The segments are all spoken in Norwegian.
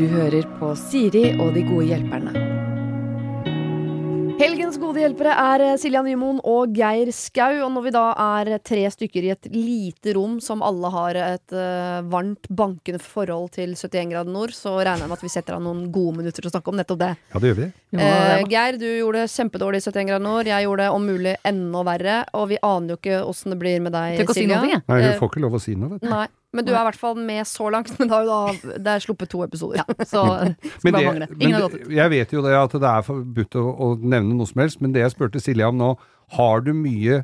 Du hører på Siri og de gode hjelperne. Helgens gode hjelpere er eh, Silja Nymoen og Geir Skau. Og når vi da er tre stykker i et lite rom som alle har et uh, varmt, bankende forhold til 71 grader nord, så regner jeg med at vi setter av noen gode minutter til å snakke om nettopp det. Ja, det gjør vi. Uh, Geir, du gjorde det kjempedårlig i 71 grader nord. Jeg gjorde det om mulig enda verre. Og vi aner jo ikke åssen det blir med deg, å si Silja. noe. Nei, hun får ikke lov å si noe, vet du. Nei, men du er i hvert fall med så langt. Men da, da Det er sluppet to episoder. Ja, så skal Men bare mangle. men Ingen har gått ut. jeg vet jo det at det er forbudt å, å nevne noe som helst, men det jeg spurte Silja om nå, har du mye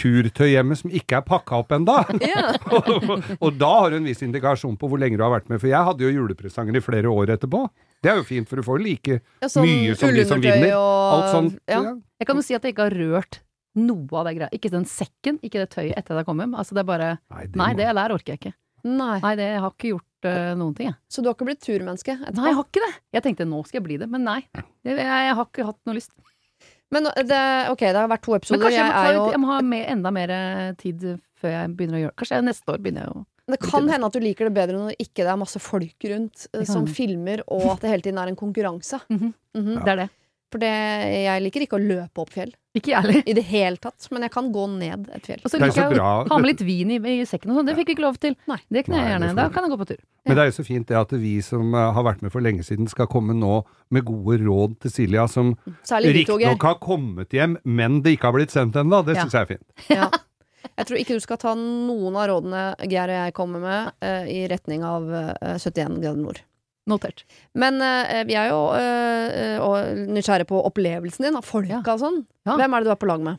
turtøy hjemme som ikke er pakka opp enda? Ja. og da har du en viss indikasjon på hvor lenge du har vært med, for jeg hadde jo julepresanger i flere år etterpå. Det er jo fint, for du får like Ja, sånn mye som de som vinner. og- Alt sånt. Ja. Jeg kan jo si at jeg ikke har rørt noe av det greia. Ikke den sekken, ikke det tøyet etter det kom hjem. Altså det er bare Nei, det Nei, må- det der orker jeg ikke. Nei. Nei, det jeg har ikke gjort uh, noen ting, jeg. Så du har ikke blitt turmenneske? etterpå? Nei, jeg har ikke det. Jeg tenkte nå skal jeg bli det, men nei. Jeg, jeg, jeg har ikke hatt noe lyst. Men det, ok, det har vært to Men episoder. kanskje jeg må, ta, jeg, jo, jeg må ha med, enda mer eh, tid før jeg begynner å gjøre Kanskje jeg neste år begynner jeg å det kan hende at du liker det bedre når ikke det er masse folk rundt eh, som filmer, og at det hele tiden er en konkurranse. Mhm. Mhm. Det er det. For det, jeg liker ikke å løpe opp fjell Ikke jeg heller. i det hele tatt, men jeg kan gå ned et fjell. Og så er liker jeg å ha med litt vin i, i sekken og sånn. Det fikk vi ikke lov til. Nei. Det kunne jeg gjerne. Da kan jeg gå på tur. Men det er jo så fint det at vi som eh, har vært med for lenge siden, skal komme nå med gode råd til Silja, som riktignok har kommet hjem, men det ikke har blitt sendt ennå. Det Ja. jeg er fint. Ja. Jeg tror ikke du skal ta noen av rådene Geir og jeg kommer med, uh, i retning av uh, 71 grader nord. Notert. Men uh, vi er jo uh, nysgjerrige på opplevelsen din av folka og sånn. Ja. Hvem er det du er på lag med?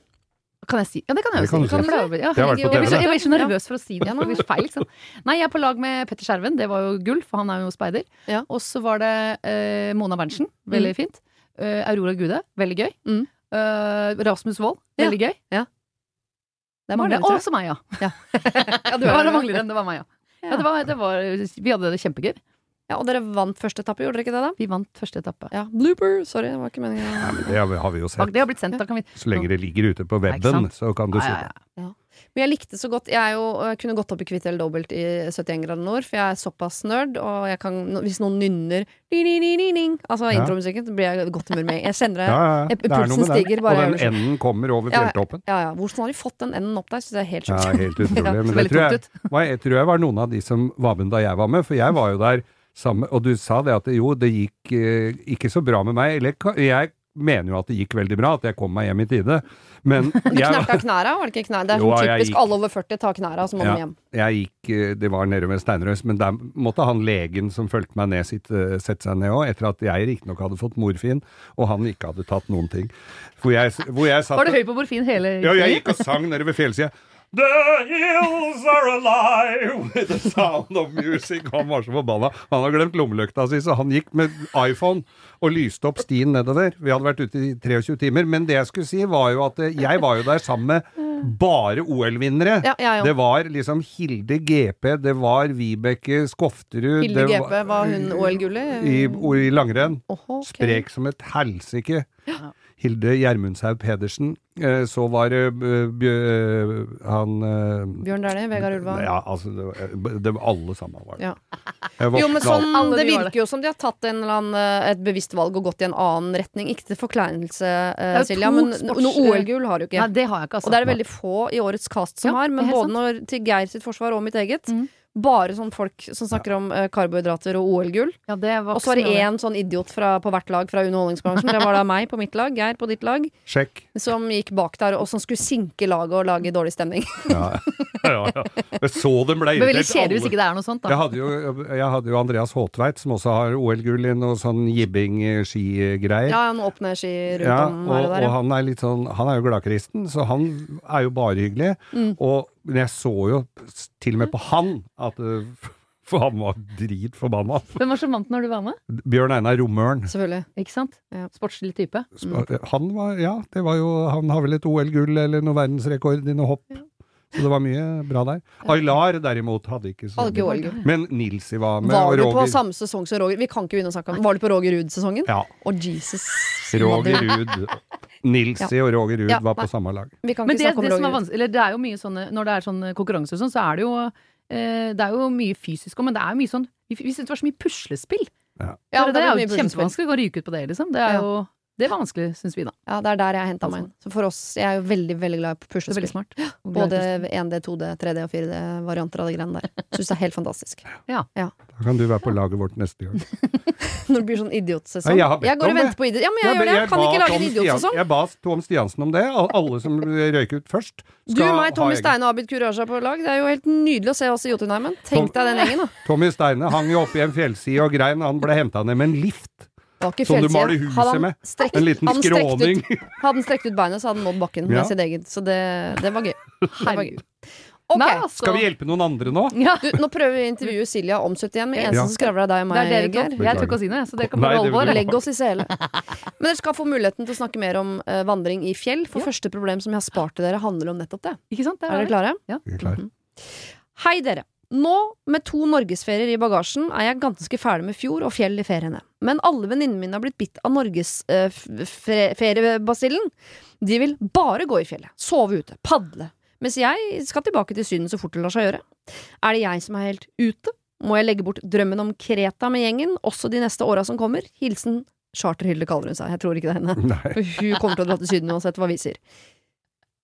Kan jeg si? Ja, det kan jeg Det jo kan si. Er jo- ja, jeg, jeg blir så, jeg blir så nervøs for å si det, igjen. det blir feil. sånn. Nei, jeg er på lag med Petter Skjerven, det var jo gull, for han er jo speider. Ja. Og så var det uh, Mona Berntsen, veldig fint. Eh, Aurora Gude, veldig gøy. Mm. Eh, Rasmus Wold, Ja. veldig gøy. Det var tror jeg. Også meg, ja. Ja, Det du var, det. det det var meg, ja. ja det var, det var, vi hadde det kjempegøy. Ja, og dere vant første etappe, gjorde dere ikke det? da? Vi vant første etappe. Ja, Blooper! Sorry, det var ikke meningen. Ja, men det har vi jo sett. Det har blitt sendt, da kan vi Så lenge det ligger ute på webben weben, så kan du si ja, det. ja. Men jeg likte så godt Jeg er jo, jeg kunne gått opp i kvitt eller dobbelt i 71 grader nord, for jeg er såpass nerd, og jeg kan, hvis noen nynner Altså Ja. intromusikken, så blir jeg i godt humør med. Jeg kjenner det. Ja, ja, ja. Eh, er pulsen stiger bare Og den enden kommer over fjelltoppen. Ja, ja. Hvordan har de fått den enden opp der? Synes jeg er helt Ja, helt utrolig. Men det tror jeg, jeg tror jeg var noen av de som var med da jeg var med, for jeg var jo der sammen Og du sa det at jo, det gikk eh, ikke så bra med meg. Eller jeg mener jo at det gikk veldig bra, at jeg kom meg hjem i tide. Men Du knerta knæra, var det ikke knæra? Det er Jo, sånn typisk gikk- alle over 40 tar knæra, så må Ja. de hjem. jeg gikk eh, Det var nede ved Steinrøys, men der måtte han legen som fulgte meg ned, sitt, sette seg ned òg, etter at jeg riktignok hadde fått morfin, og han ikke hadde tatt noen ting. Hvor jeg, jeg satt Var du høy på morfin hele tiden? Ja, jeg gikk og sang nede ved fjellsida. The hills are alive with the sound of music. Han var så forbanna. Han har glemt lommelykta si, så han gikk med iPhone og lyste opp stien nedover. Vi hadde vært ute i 23 timer. Men det jeg skulle si, var jo at eh, jeg var jo der sammen med bare OL-vinnere. Ja, ja. Det var liksom Hilde GP, det var Vibeke Skofterud Hilde det GP, var hun OL-gullet? i, i langrenn. Oho, okay. Sprek som et helsike. Hilde Gjermundshaug Pedersen. Eh, Så var det eh, Bjø- han eh, Bjørn Dæhlie, Vegard Ulva. Ja, altså det var, det var alle sammen var det. Ja. Jo, men sånn, Alle det virker jo som de har tatt en eller annen, eh, et bevisst valg og gått i en annen retning. Ikke til forkleinelse, eh, Silja, men sports- noe OL-gull har du ikke. Nei, det har jeg ikke, altså. Og det er det veldig få i årets cast som Ja, har, men både når, til Geir sitt forsvar og mitt eget. Mhm. Bare sånn folk som snakker om eh, karbohydrater og OL-gull. Ja, det var Og så var det én sånn idiot fra, på hvert lag fra underholdningsbransjen. Det var da meg på mitt lag, Geir på ditt lag, Sjekk. som gikk bak der og som skulle sinke laget og lage dårlig stemning. Ja, ja, ja. Jeg så dem ble Det veldig irritert. kjedelig hvis ikke det er noe sånt, Jeg da. hadde, jo, jeg hadde jo Andreas Håtveit, som også har OL-gull i noe sånn jibbing-skigreier. Ja, han opp-ned-ski rundt Ja, om og, her og der. og Ja. han er litt sånn Han er jo gladkristen, så han er jo bare hyggelig. Mm. Og men jeg så jo til og med på han at eh, For han var dritforbanna. Hvem var så vant når du var med? Bjørn Einar Romøren. Selvfølgelig. Ikke sant? Ja. Sportslig type. Mm. Han var Ja, det var jo Han har vel et OL-gull eller noe verdensrekord i noe hopp. Så det var mye bra der. Aylar derimot hadde ikke så mye. Men Nilsi var med, Var du på samme sesong som Roger? Vi kan ikke begynne å snakke om Var du på Roger Ruud-sesongen? Ja. Og Jesus Roger. Ruud. Nilsi og Roger Ruud Ja, var på samme lag. Vi kan Men det, om det som er vanskelig, eller det er jo mye sånne Når det er sånn konkurranse og sånn, så er det jo eh, Det er jo mye fysisk òg, men det er jo mye sånn Vi, vi syntes det var så mye puslespill. Ja. Ja, det, det er jo kjempevanskelig å ryke ut på det, liksom. Det er Ja. jo Det var vanskelig, syns vi, da. Ja, det er der jeg henta meg inn. Så for oss, jeg er jo veldig, veldig glad i er puslespill. smart. Både 1D, 2D, 3D og 4D-varianter av de greiene der. Syns det er helt fantastisk. Ja. Da kan du være på laget vårt neste gang. Når det blir sånn idiotsesong. Nei, jeg Jeg går og venter på idiot. Ja, men jeg Ja, gjør det. Jeg kan ikke lage en idiotsesong. Jeg ba Tom Stiansen om det. Alle som røyker ut først, Du, meg, Tommy. Steine og Abid Kuraja på lag. Det er jo helt nydelig å se oss i Jotunheimen. Tenk deg den gjengen, da. Tommy Steine hang jo oppe i en fjellside og grein. Han ble henta ned med en lift. Som du maler huset Hadde med. strekt- En liten ut- skråning. Hadde han strekt ut beinet, så hadde han nådd bakken Ja. med sitt eget. Så det, det var gøy. Det var gøy. Okay. Nei, altså. Skal vi hjelpe noen andre nå? Ja. du, Nå prøver vi å intervjue Silja om 71, men eneste Ja. som skravler er deg og Det er meg, dere to. Jeg tør ikke å si noe, så dere kan bare holde vår. Legg oss i sele. Men dere skal få muligheten til å snakke mer om uh, vandring i fjell. For Ja. første problem som jeg har spart til dere, handler om nettopp det. Ikke sant? Det Er dere klare? Vi er klar. Hei, dere. Nå, med to norgesferier i bagasjen, er jeg ganske ferdig med fjord og fjell i feriene. Men alle venninnene mine har blitt bitt av norgesferiebasillen. De vil bare gå i fjellet, sove ute, padle. Mens jeg skal tilbake til Syden så fort det lar seg gjøre. Er det jeg som er helt ute? Må jeg legge bort drømmen om Kreta med gjengen, også de neste åra som kommer? Hilsen Charterhilde kaller hun seg. Jeg tror ikke det er henne. Nei. Hun kommer til å dra til Syden uansett hva vi sier.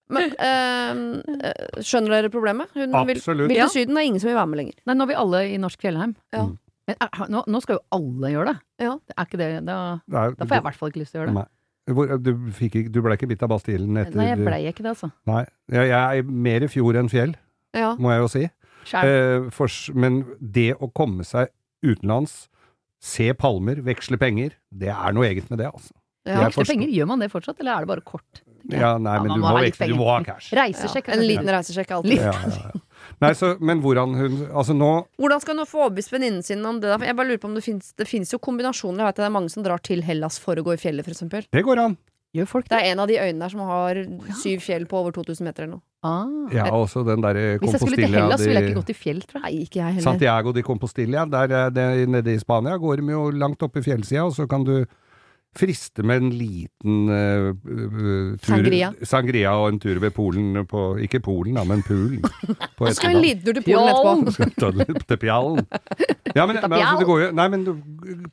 Men eh, eh, skjønner dere problemet? Hun Absolutt. vil til Syden, det er ingen som vil være med lenger. Nei, nå er vi alle i Norsk Fjellheim. Ja. Mm. Men er, nå, nå skal jo alle gjøre det. Ja. Er ikke det da, Nei, da får jeg i hvert fall ikke lyst til å gjøre det. Nei. Hvor, du, ikke, du ble ikke bitt av bastilen etter Nei, jeg blei ikke det, altså. Nei. Jeg, jeg er mer i fjord enn fjell, Ja. må jeg jo si. Eh, for, men det å komme seg utenlands, se palmer, veksle penger, det er noe eget med det, altså. Ja. Veksle penger, gjør man det fortsatt, eller er det bare kort? Ja, nei, Ja, men du må ha litt du må ha cash. Reisesjekk. En liten reisesjekk alltid. Ja, ja, ja. Nei, så, men hvordan hun Altså nå Hvordan skal hun få overbevist venninnen sin om det? Jeg bare lurer på om Det finnes jo kombinasjoner. Jeg vet det er mange som drar til Hellas for å gå i fjellet, f.eks. Det går an. Gjør folk Det det? er en av de øyene der som har syv fjell på over 2000 meter eller noe. Ah. Ja, også den derre Hvis jeg skulle til Hellas, Hellas, ville jeg ikke gått i fjell, tror jeg. Nei, ikke jeg heller. Santiago de Compostilla, der der det, nede i Spania går de jo langt opp i fjellsida, og så kan du friste med en liten uh, tur, Sangria. sangria og en tur ved Polen på Ikke Polen, da, men Pulen. På skal vi en liten tur til Polen etterpå. Til Pjallen. Ja, men, men altså, det går jo Nei, men du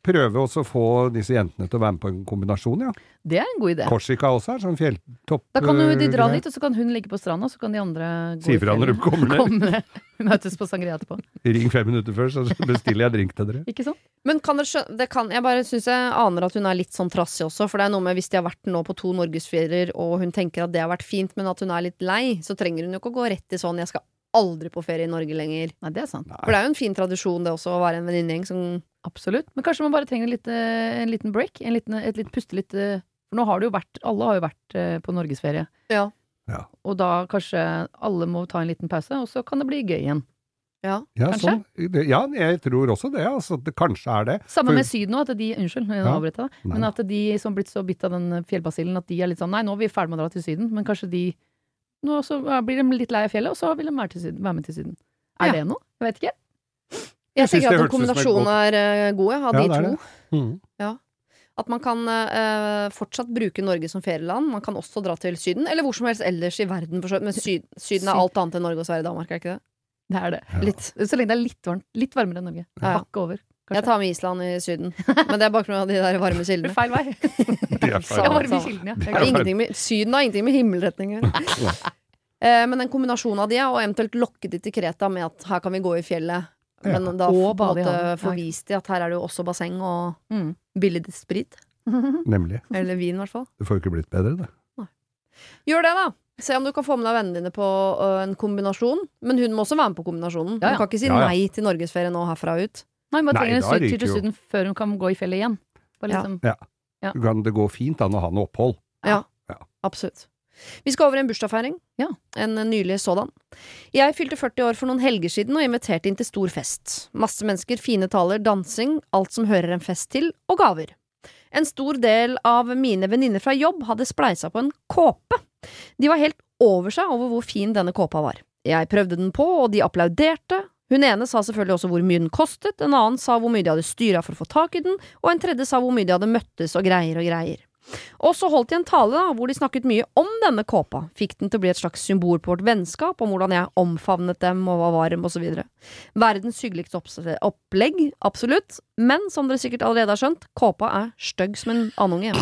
prøver også å få disse jentene til å være med på en kombinasjon, ja. Det er en god idé. Korsika også er sånn fjelltopp... Da kan jo de dra eh, dit, og så kan hun ligge på stranda, så kan de andre gå Si ifra når de kommer ned. Komme møtes på sangria etterpå. Ring fem minutter før, så bestiller jeg drink til dere. Ikke sant? Men kan dere skjønne det kan, Jeg bare syns jeg aner at hun er litt sånn trassig også. For det er noe med hvis de har vært nå på to norgesferier, og hun tenker at det har vært fint, men at hun er litt lei, så trenger hun jo ikke å gå rett i sånn 'jeg skal aldri på ferie i Norge lenger'. Nei, det er sant. For det er jo en fin tradisjon det også, å være en venninnegjeng som Absolutt. Men kanskje man bare trenger litt, eh, en liten break? En liten, et litt puste litt eh, For nå har det jo vært Alle har jo vært eh, på norgesferie. Ja. Ja. Og da kanskje alle må ta en liten pause, og så kan det bli gøy igjen. Ja. Ja, Kanskje? Så, ja, jeg tror også det. Altså, det kanskje er det. Samme For- med Syden nå, at de Unnskyld, jeg Ja. avbryter jeg deg. Men at de som har blitt så bitt av den fjellbasillen, at de er litt sånn Nei, nå er vi ferdig med å dra til Syden, men kanskje de Nå så blir de litt lei av fjellet, og så vil de være, til syden, være med til Syden. Er Ja. det noe? Jeg vet ikke. Jeg synes tenker det at en hørtes ut som et kombinasjon er eh, god, ja, av Ja, de det er to. det. Mm. At man kan eh, fortsatt bruke Norge som ferieland. Man kan også dra til Syden, eller hvor som helst ellers i verden. for så- Men Syd, Syden er alt annet enn Norge og Sverige og Danmark, er ikke det? Det er det. Ja. Litt. Så lenge det er litt varmt. Litt varmere enn Norge. Ja, ja. Hakket over. Jeg tar med Island i Syden. Men det er bare pga. de der varme kildene. Feil vei. Feil. Ja, varme kildene, ja. Med, syden har ingenting med himmelretning å gjøre. Eh, Men en kombinasjon av de, og eventuelt lokke de til Kreta med at her kan vi gå i fjellet. Men da Og måte havet. få vist de at her er det jo også basseng og Mm. Billig sprit. Nemlig. Eller vin, i hvert fall. Det får jo ikke blitt bedre, det. Gjør det, da! Se om du kan få med deg vennene dine på uh, en kombinasjon. Men hun må også være med på kombinasjonen. Ja, ja. Hun kan ikke si Ja, ja. nei til norgesferie nå herfra og ut. Nei, hun Nei, trenger en tur til. Syden før hun kan gå i fjellet igjen. Bare Ja. liksom, Ja. Kan det gå fint an å ha noe opphold. Ja, Ja. absolutt. Vi skal over en bursdagsfeiring. Ja. En nylig sådan. Jeg fylte 40 år for noen helger siden og inviterte inn til stor fest. Masse mennesker, fine taler, dansing, alt som hører en fest til, og gaver. En stor del av mine venninner fra jobb hadde spleisa på en kåpe. De var helt over seg over hvor fin denne kåpa var. Jeg prøvde den på, og de applauderte. Hun ene sa selvfølgelig også hvor mye den kostet, en annen sa hvor mye de hadde styra for å få tak i den, og en tredje sa hvor mye de hadde møttes og greier og greier. Og så holdt de en tale da, hvor de snakket mye om denne kåpa. Fikk den til å bli et slags symbol på vårt vennskap, om hvordan jeg omfavnet dem og var varm osv. Verdens hyggeligste opplegg, absolutt. Men som dere sikkert allerede har skjønt, kåpa er stygg som en andunge.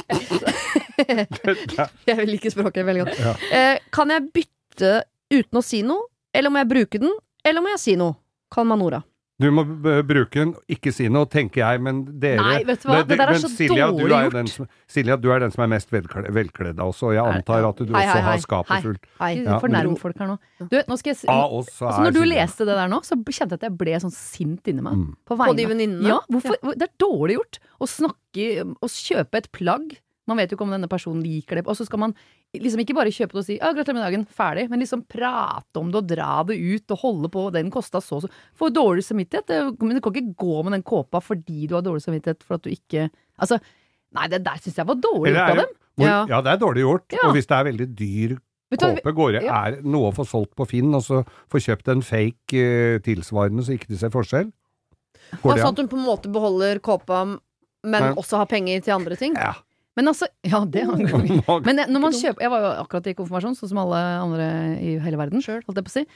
jeg liker språket veldig godt. Ja. Eh, kan jeg bytte uten å si noe, eller må jeg bruke den, eller må jeg si noe? Kan Manora. Du må b- bruke den, ikke si noe, tenker jeg, men dere Nei, vet du hva? Det der er så Silja, du dårlig er gjort. Den som, Silja, du er den som er mest velkledd, velkledd av oss, og jeg antar at du Hei, hei, også hei. har skapet Hei. fullt. Hei. Ja, Fornærm folk her nå. Du, nå skal jeg altså, er Når du Silja- leste det der nå, så kjente jeg at jeg ble sånn sint inni meg. Mm. På, På de vegne- venninnene? Ja, hvorfor? ja. Det er dårlig gjort å snakke Å kjøpe et plagg. Man vet jo ikke om denne personen liker det. Og så skal man liksom ikke bare kjøpe det og si 'gratulerer med dagen', ferdig. Men liksom prate om det og dra det ut og holde på. Den kosta så og så. Får dårlig samvittighet. Det- Men du kan ikke gå med den kåpa fordi du har dårlig samvittighet for at du ikke Altså, nei, det der syns jeg var dårlig gjort av dem. Hvor, Ja. ja, det er dårlig gjort. Ja. Og hvis det er veldig dyr kåpe, går det, ja. er noe å få solgt på Finn, og så få kjøpt en fake uh, tilsvarende så ikke de ser forskjell? Går det Altså Sånn at hun på en måte beholder kåpa, men men også har penger til andre ting? Ja. Men altså, ja, det er Nå- Men når man kjøper Jeg var jo akkurat i konfirmasjon, sånn som alle andre i hele verden. Holdt jeg på å si.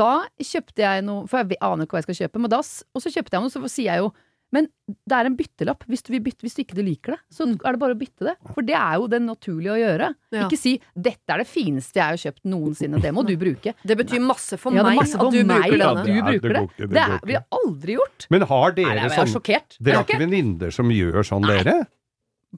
Da kjøpte jeg noe For jeg aner ikke hva jeg skal kjøpe, men da, og så kjøpte jeg noe, så sier jeg jo men det er en byttelapp. Hvis du, bytte, hvis du ikke liker det, så er det bare å bytte det. For det er jo det naturlige å gjøre. Ja. Ikke si 'dette er det fineste jeg har kjøpt noensinne', det må du bruke. Det betyr masse for Ja, meg masse at du meg bruker at denne. du Ja, det bruker det. det Det er vi aldri gjort. Men har dere Nei, er sånn. Dere har ikke venninner som gjør sånn, dere?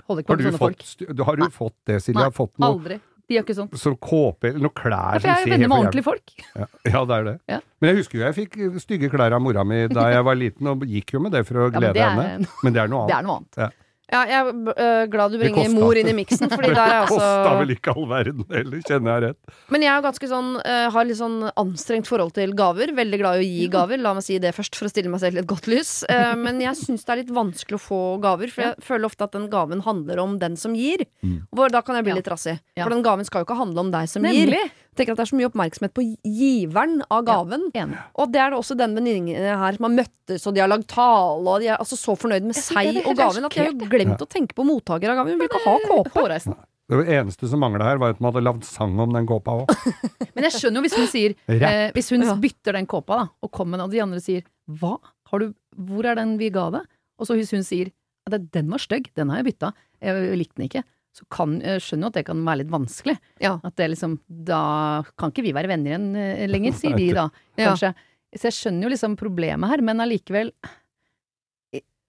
Holder ikke på med sånne folk. fått, st- har du Nei. fått det, Silje? Nei, fått noe Aldri. De gjør ikke sånn. som kåpe eller noe klær Ja, for helt jeg er venner med ordentlige folk. Ja, ja, det er det. Ja. Men jeg husker jo jeg fikk stygge klær av mora mi da jeg var liten, og gikk jo med det for å men glede det er- henne. Men det er noe annet. Det er noe annet. Ja, jeg er øh, glad du bringer kosta. mor inn i miksen, Fordi der er Det kosta altså vel ikke all verden heller, kjenner jeg rett. Men jeg er ganske sånn øh, har litt sånn anstrengt forhold til gaver. Veldig glad i å gi gaver. La meg si det først, for å stille meg selv i et godt lys. Eh, men jeg syns det er litt vanskelig å få gaver, for jeg føler ofte at den gaven handler om den som gir. Mm. Hvor da kan jeg bli Ja. litt rassig. For den gaven skal jo ikke handle om deg som gir. Nemlig. Tenker at Det er så mye oppmerksomhet på giveren av gaven. Ja, Og det er det også den venninnen her som har møttes, og de har lagd tale, og de er altså så fornøyd med seg og gaven at de har jo glemt å tenke på mottaker av gaven. Hun vil ikke ha kåpe. Det eneste som mangla her, var at man hadde lagd sang om den kåpa òg. Men jeg skjønner jo hvis hun sier eh, Hvis hun Ja. bytter den kåpa da og kommer med den, og de andre sier 'hva? Har du, hvor er den vi ga deg?' Og så hvis hun sier at 'den var stygg, den har jeg bytta, jeg likte den ikke', så kan, jeg skjønner jo at det kan være litt vanskelig. Ja. At det liksom Da kan ikke vi være venner igjen eh, lenger, sier de da, Ja. Så jeg skjønner jo liksom problemet her, men allikevel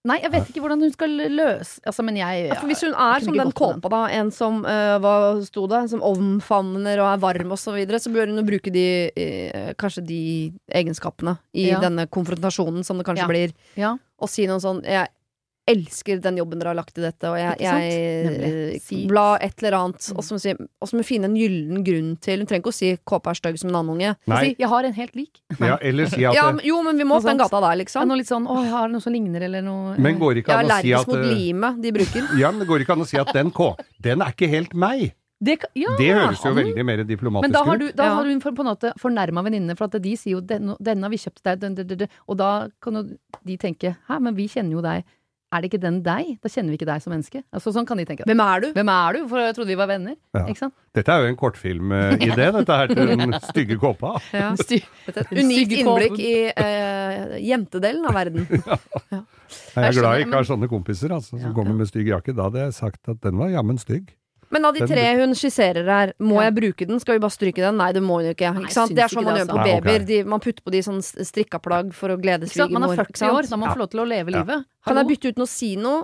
Nei, jeg vet ikke hvordan hun skal løse Altså, men jeg Ja, hvis hun er som den kåpa, da, en som uh, hva sto det, som omfavner og er varm og så videre, så bør hun jo bruke de uh, kanskje de egenskapene i Ja. denne konfrontasjonen som det kanskje Ja. blir, Ja. og si noe sånn Jeg elsker den jobben dere har lagt i dette, og jeg, jeg Si- Bla et eller annet, Mm. og så må si- hun finne en gyllen grunn til Hun trenger ikke å si 'kåpa er stygg som en andunge'. unge'. Si, jeg har en helt lik. Ja, eller si at Ja, men- jo, men vi må opp den gata der, Ja, liksom. noe litt sånn 'Å, jeg har noe som ligner', eller noe Men går ikke Jeg er an å si allergisk mot eh, limet de bruker. Ja, men det går ikke an å si at den K, den er ikke helt meg. Det, ja, Det høres jo han- veldig mer diplomatisk Men da har, du, da Ja. har du for, på en måte fornærma venninnene, for at de sier jo den, 'denne har vi kjøpt deg', og da kan jo de tenke 'hæ, men vi kjenner jo deg'. Er det ikke den deg? Da kjenner vi ikke deg som menneske. Altså, sånn kan de tenke. Hvem er du? Hvem er du? For jeg trodde vi var venner. Ja. Ikke sant? Dette er jo en kortfilmidé, dette her til den stygge kåpa. Ja. Unikt innblikk i uh, jentedelen av verden. Jeg er glad jeg ikke har sånne kompiser altså, som Ja. kommer med stygg jakke. Da hadde jeg sagt at den var jammen stygg. Men av de tre hun skisserer her, må Ja. jeg bruke den? Skal vi bare stryke den? Nei, det må hun jo ikke. Ikke sant? Det er sånn man gjør på altså. Nei, babyer. De, man putter på de sånn strikka plagg for å glede svigermor. Man er svigermor. 40 år, da må man få lov til å leve Ja. livet. Kan jeg bytte ut å si noe?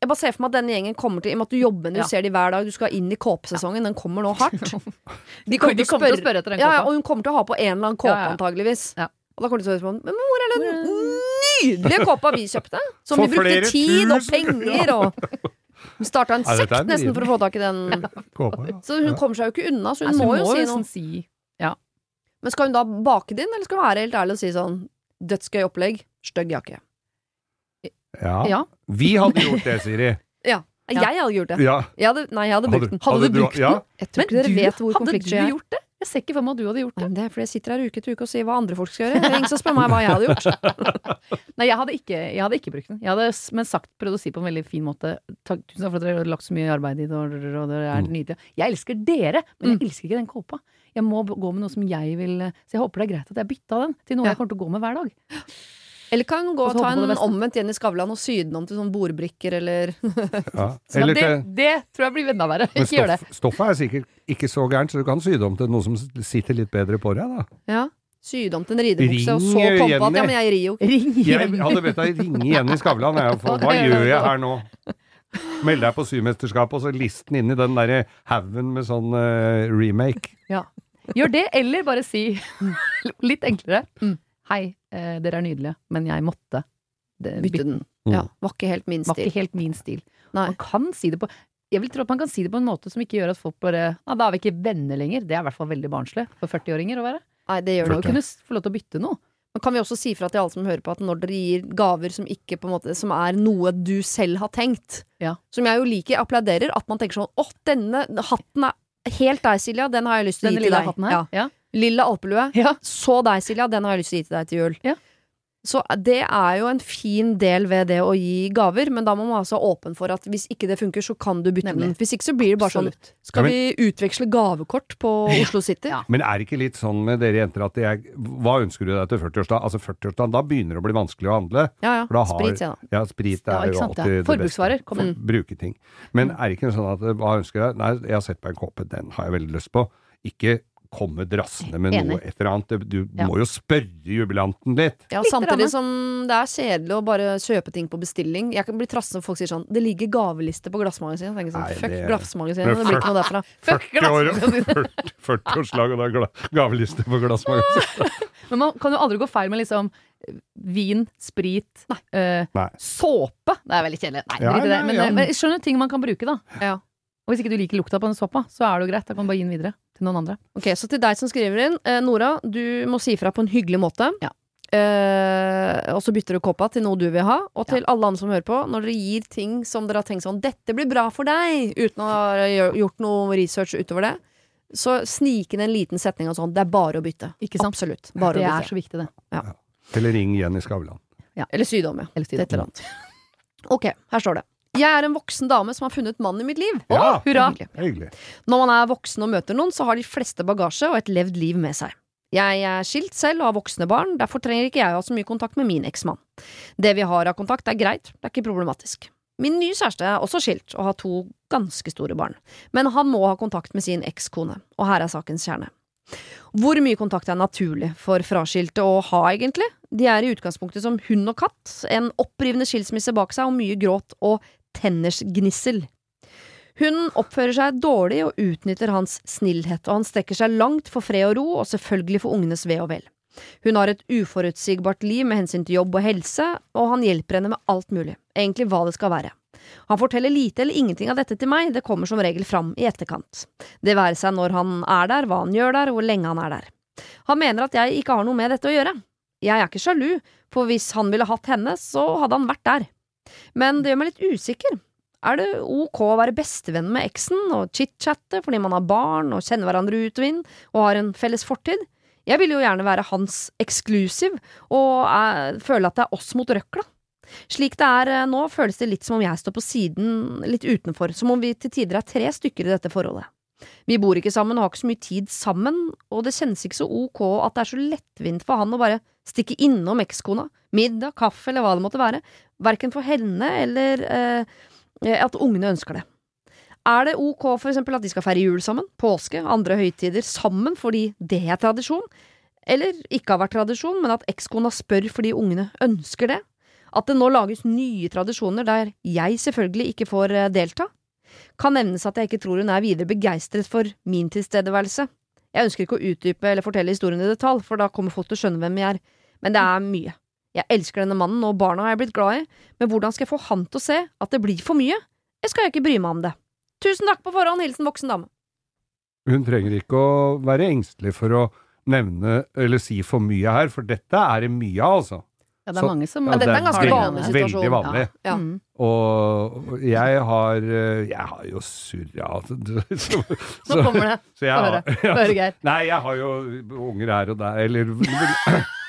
Jeg bare ser for meg at denne gjengen kommer til I og med at du jobber med det, Ja. du ser de hver dag, du skal inn i kåpesesongen, den kommer nå hardt. De kommer, de kommer til å spørre etter den ja, ja, og hun kommer til å ha på en eller annen kåpe, Ja, ja. antageligvis. Ja. Og da kommer de til å spørre sånn Men hvor er den nydelige kåpa vi kjøpte? Som For vi brukte tid og penger og Starta en er sekt nesten for å få tak i den. Så hun kommer seg jo ikke unna, så hun Altså, må jo si noe. si Men skal hun da bake det inn, eller skal hun være helt ærlig og si sånn Dødsgøy opplegg, stygg jakke. Ja. Ja. Vi hadde gjort det, Siri. Ja. Ja. Jeg hadde gjort det. Ja. Jeg hadde, nei, jeg hadde brukt den. Hadde du brukt ja. den? Jeg tror ikke dere vet hvor hadde konfliktsky du jeg er. gjort det? Jeg ser ikke for meg at du hadde gjort det. Nei, Det er fordi jeg sitter her uke etter uke og sier hva andre folk skal gjøre. Det er ingen som spør meg hva jeg hadde gjort. Nei, jeg hadde, ikke, jeg hadde ikke brukt den. Jeg hadde men sagt, prøvd å si på en veldig fin måte Takk, Tusen takk for at dere har lagt så mye arbeid i det, og, det er Mm. nydelig. Jeg elsker dere, men jeg elsker ikke den kåpa. Jeg må gå med noe som jeg vil Så jeg håper det er greit at jeg bytta den til noe Ja. jeg kommer til å gå med hver dag. Eller kan gå Og ta en omvendt Jenny Skavlan og sy den om til sånn bordbrikker eller Ja. Eller det, det tror jeg blir enda verre. Ikke Ikke gjør det. stoff, stoffet er sikkert ikke så gærent, så du kan sy det om til noe som sitter litt bedre på deg, da. Ja. Sy det om til en ridebukse, og så så på at ja, men jeg rir jo. Ring Jeg igjen. hadde bedt deg ringe Jenny Skavlan, jeg, for hva gjør jeg her nå? Meld deg på symesterskapet, og så list den inn i den derre haugen med sånn uh, remake. Ja. Gjør det, eller bare si litt enklere. Hei, eh, dere er nydelige, men jeg måtte det, Bytte den. Ja, var ikke helt min stil. Var ikke helt min stil. Nei. Man kan si det på Jeg vil tro at man kan si det på en måte som ikke gjør at folk bare Nei, da er vi ikke venner lenger. Det er i hvert fall veldig barnslig for 40-åringer å være. Nei, det gjør det kunne få lov til å bytte noe. Men kan vi også si fra til alle som hører på, at når dere gir gaver som ikke på en måte Som er noe du selv har tenkt, Ja. som jeg jo liker, applauderer, at man tenker sånn Å, denne hatten er helt deg, Silja, den har jeg lyst til å gi til deg. hatten her. Ja. Ja. Lilla alpelue. Ja. Så deg, Silja, den har jeg lyst til å gi til deg til jul. Ja. Så det er jo en fin del ved det å gi gaver, men da må man altså være åpen for at hvis ikke det funker, så kan du bytte Nemlig. den. Hvis ikke så blir det bare sånn Absolutt. Skal vi utveksle gavekort på Oslo City? Ja. Men er det ikke litt sånn med dere jenter at jeg Hva ønsker du deg til 40-årsdag? Altså 40-årsdagen, da begynner det å bli vanskelig å handle. Ja, ja. For da har, Sprit, sier jeg. Ja, sprit Ja, er jo ja. alltid det beste. Forbruksvarer, kom igjen. Bruke ting. Men er det ikke sånn at hva ønsker jeg? Nei, jeg har sett på en kåpe, den har jeg veldig lyst på. Ikke komme drassende med Enig. noe et eller annet. Du Ja. må jo spørre jubilanten litt. Ja, Litt samtidig rann. som det er kjedelig å bare kjøpe ting på bestilling. Jeg kan bli trassende når folk sier sånn 'Det ligger gaveliste på glassmagasinet'. Tenker Sånn, Nei, Fuck det- glassmagasinet, det blir ikke noe derfra. 40 år, 40 40-årslag, og da gla- gaveliste på glassmagasinet. Men man kan jo aldri gå feil med liksom eh, vin, sprit, eh, Nei. såpe. Det er veldig kjedelig. Nei, Ja, det. Men, ja. eh, men skjønner ting man kan bruke, da. Ja. Og hvis ikke du liker lukta på den såpa, så er det jo greit. Da kan du bare gi den videre til noen andre. Ok, Så til deg som skriver inn. Eh, Nora, du må si fra på en hyggelig måte. Ja. Eh, og så bytter du koppa til noe du vil ha. Og til alle andre som hører på, når dere gir ting som dere har tenkt sånn 'Dette blir bra for deg', uten å ha gjort noe research utover det, så snik inn en liten setning av sånn. Det er bare å bytte. Ikke sant? Absolutt. Bare det å er så viktig, det. Eller ring Jenny Skavlan. Eller sydom, ja. Eller Sydom. et eller annet. Ok, her står det. Jeg er en voksen dame som har funnet mannen i mitt liv. Ja, Hurra! Hyggelig. hyggelig. Når man er voksen og møter noen, så har de fleste bagasje og et levd liv med seg. Jeg er skilt selv og har voksne barn, derfor trenger ikke jeg å ha så mye kontakt med min eksmann. Det vi har av kontakt er greit, det er ikke problematisk. Min nye kjæreste er også skilt og har to ganske store barn, men han må ha kontakt med sin ekskone, og her er sakens kjerne. Hvor mye kontakt er naturlig for fraskilte å ha, egentlig? De er i utgangspunktet som hund og katt, en opprivende skilsmisse bak seg og mye gråt og tennersgnissel. Hun oppfører seg dårlig og utnytter hans snillhet, og han strekker seg langt for fred og ro, og selvfølgelig for ungenes ve og vel. Hun har et uforutsigbart liv med hensyn til jobb og helse, og han hjelper henne med alt mulig, egentlig hva det skal være. Han forteller lite eller ingenting av dette til meg, det kommer som regel fram i etterkant. Det være seg når han er der, hva han gjør der, hvor lenge han er der. Han mener at jeg ikke har noe med dette å gjøre. Jeg er ikke sjalu, for hvis han ville hatt henne, så hadde han vært der. Men det gjør meg litt usikker. Er det ok å være bestevenn med eksen og chit-chatte fordi man har barn og kjenner hverandre ut og inn og har en felles fortid? Jeg vil jo gjerne være hans eksklusiv og er, føle at det er oss mot røkla. Slik det er eh, nå, føles det litt som om jeg står på siden, litt utenfor, som om vi til tider er tre stykker i dette forholdet. Vi bor ikke sammen og har ikke så mye tid sammen, og det kjennes ikke så ok at det er så lettvint for han å bare stikke innom ekskona, middag, kaffe eller hva det måtte være, verken for henne eller eh, at ungene ønsker det. Er det ok for eksempel at de skal feire jul sammen, påske, andre høytider sammen fordi det er tradisjon? Eller ikke har vært tradisjon, men at ekskona spør fordi ungene ønsker det? At det nå lages nye tradisjoner der jeg selvfølgelig ikke får eh, delta? Kan nevnes at jeg ikke tror hun er videre begeistret for min tilstedeværelse. Jeg ønsker ikke å utdype eller fortelle historien i detalj, for da kommer folk til å skjønne hvem jeg er, men det er mye. Jeg elsker denne mannen, og barna har jeg blitt glad i, men hvordan skal jeg få han til å se at det blir for mye? Jeg skal ikke bry meg om det. Tusen takk på forhånd, hilsen voksen dame. Hun trenger ikke å være engstelig for å nevne eller si for mye her, for dette er det mye av, altså. Ja, det er mange som Ja, Ja, dette er en ganske vanlig situasjon. veldig vanlig. Ja. Mm. Og jeg har eh, Jeg har jo surra så, Nå kommer det. så jeg Få høre. Få høre, Geir. Nei, jeg har jo unger her og der, eller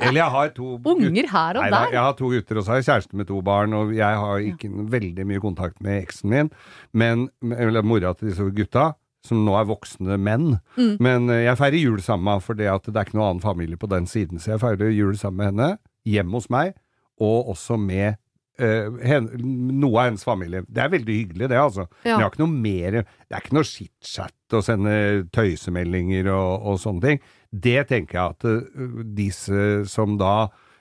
Eller jeg har to Unger her og Nei, der. jeg har to gutter, og så har jeg kjæreste med to barn, og jeg har ikke veldig mye kontakt med eksen min, men, eller mora til disse gutta, som nå er voksne menn. Mm. Men eh, jeg feirer jul sammen med henne, for det, det er ikke noen annen familie på den siden, så jeg feirer jul sammen med henne, hjemme hos meg, og også med eh, hen, noe av hennes familie. Det er veldig hyggelig, det, altså. Men jeg har ikke noe mer Det er ikke noe chit-chat å sende tøysemeldinger og, og sånne ting. Det tenker jeg at uh, disse som da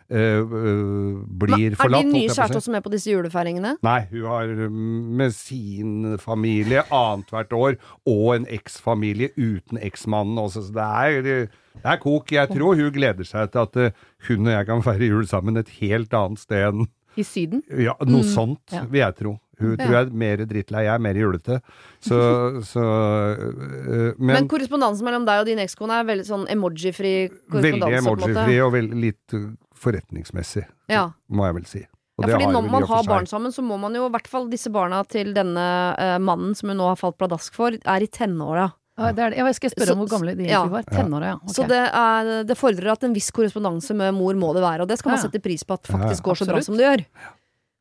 Uh, uh, blir Men, forlatt er på å kjæreste også med på disse julefeiringene? Nei, hun har mm, med sin familie annethvert år, og en eksfamilie uten eksmannen også, så det er, det er kok. Jeg tror hun gleder seg til at hun og jeg kan feire jul sammen et helt annet sted enn I Syden. ja, noe sånt, Ja. vil jeg tro. Hun tror jeg er mer drittlei, jeg er mer julete. Så, så øh, Men, Men, korrespondansen mellom deg og din ekskone er veldig sånn emoji-fri veldig korrespondanse. måte. emoji-fri og veld, litt øh, forretningsmessig, Ja. må jeg vel si. Og Ja, fordi når man har barn sammen, så må man jo, i hvert fall disse barna til denne eh, mannen som hun nå har falt pladask for, er i tenåra. Ja, det er det. Jeg skal spørre om hvor gamle de ja. egentlig var. Tenåra, ja. Okay. Så det, er, det fordrer at en viss korrespondanse med mor må det være, og det skal man Ja. sette pris på at Ja, ja. faktisk går så bra som det gjør.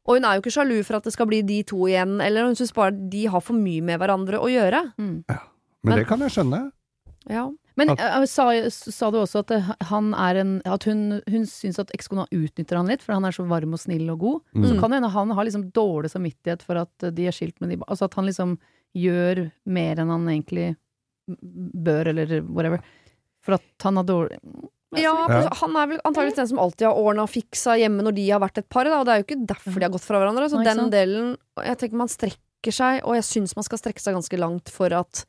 Og hun er jo ikke sjalu for at det skal bli de to igjen, eller hun syns bare de har for mye med hverandre å gjøre. mm. Men det kan jeg skjønne. Ja. Men At- eh, sa, sa du også at eh, han er en At hun, hun syns at ekskona utnytter han litt, for han er så varm og snill og god. Mm. Så kan det hende han har liksom dårlig samvittighet for at de er skilt med de Altså at han liksom gjør mer enn han egentlig bør, eller whatever. For at han har dårlig Ja. Han er vel antakeligvis den som alltid har ordna og fiksa hjemme når de har vært et par, da, og det er jo ikke derfor de har gått fra hverandre. Så Nei, den delen Jeg tenker man strekker seg, og jeg syns man skal strekke seg ganske langt for at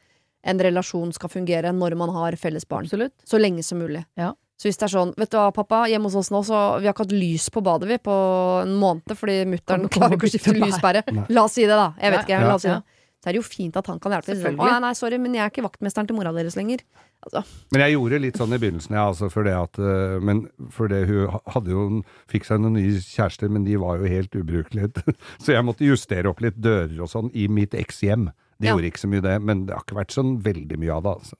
en relasjon skal fungere når man har felles barn. Absolutt. Så lenge som mulig. Ja. Så hvis det er sånn, vet du hva pappa, hjemme hos oss nå, så vi har ikke hatt lys på badet vi på en måned fordi mutter'n klarer ikke å skifte lyspære. La oss si det, da. Jeg vet ikke, Ja, la oss si det. Så er det jo fint at han kan hjelpe. Sånn, nei, nei, sorry, men jeg er ikke vaktmesteren til mora deres lenger. Altså, Men jeg gjorde litt sånn i begynnelsen, ja, altså for det at øh, Men for det hun hadde jo fikk seg noen nye kjærester, men de var jo helt ubrukelige. Så jeg måtte justere opp litt dører og sånn i mitt ekshjem. Det Ja. gjorde ikke så mye, det, men det har ikke vært sånn veldig mye av det, altså.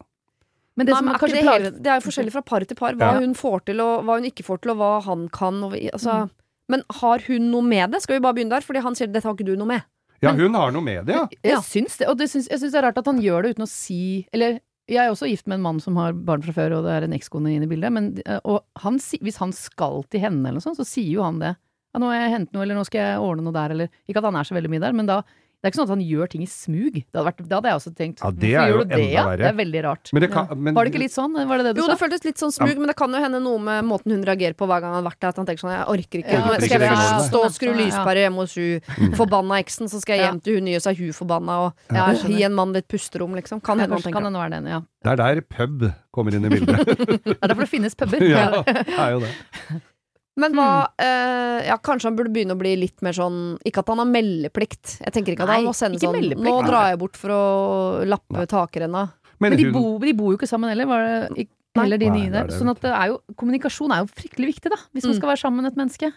Men det Nei, men er det, hele, det er jo forskjellig fra par til par. Hva Ja. hun får til, og hva hun ikke får til, og hva han kan. Og, altså, Mm. Men har hun noe med det? Skal vi bare begynne der? Fordi han sier dette har ikke du noe med. Ja, hun har noe med det, ja. Jeg Ja. syns det, og det syns, jeg syns det er rart at han gjør det uten å si Eller jeg er også gift med en mann som har barn fra før, og det er en ekskone inne i bildet, men og han, hvis han skal til henne eller noe sånt, så sier jo han det. Ja, nå har jeg hentet noe, eller nå skal jeg ordne noe der, eller Ikke at han er så veldig mye der, men da det er ikke sånn at han gjør ting i smug. Det hadde, vært, det hadde jeg også tenkt Ja, det er jo enda det? Ja? verre. Det er veldig rart. Men det kan, men, Var det ikke litt sånn? Var det det du Jo, sa? det føltes litt sånn smug, men det kan jo hende noe med måten hun reagerer på hver gang han har vært der. At han tenker sånn Jeg orker ikke. Ja, skal jeg først stå og skru Ja. lyspære hjemme hos hun forbanna eksen, så skal jeg hjem til hun nye, så er hun forbanna, og Ja, gi en mann litt pusterom, liksom. Kan hende han tenker det den, ja. Det er der pub kommer inn i bildet. Det er derfor det finnes puber. ja, det er jo det. Men hva eh, Ja, kanskje han burde begynne å bli litt mer sånn Ikke at han har meldeplikt. Jeg tenker ikke at Nei, han må sende sånn meldeplikt. Nå drar jeg bort for å lappe takrenna. Men, Men de, hun, bo, de bor jo ikke sammen heller, var det ikke heller de nye er der. Sånn at det er jo, kommunikasjon er jo fryktelig viktig, da, hvis man Mm. skal være sammen med et menneske.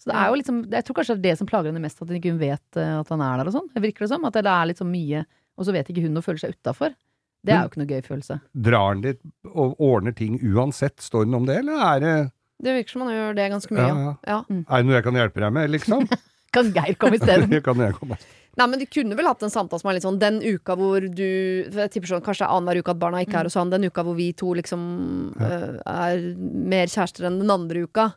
Så det er jo liksom, jeg tror kanskje det er det som plager henne mest, at hun ikke vet eh, at han er der og sånn. Det virker det som. At det er litt så mye, og så vet ikke hun og føler seg utafor. Det er jo ikke noe gøy følelse. drar han dit og ordner ting uansett? Står det om det, eller er det Det virker som han gjør det ganske mye. Ja, Ja. ja. Ja. Er det noe jeg kan hjelpe deg med, liksom? Kan Geir komme isteden? Kan jeg komme. Nei, men De kunne vel hatt en samtale som er litt sånn Den uka hvor du Jeg tipper sånn, Kanskje det er annenhver uke at barna ikke er hos han. Den uka hvor vi to liksom eh, er mer kjærester enn den andre uka.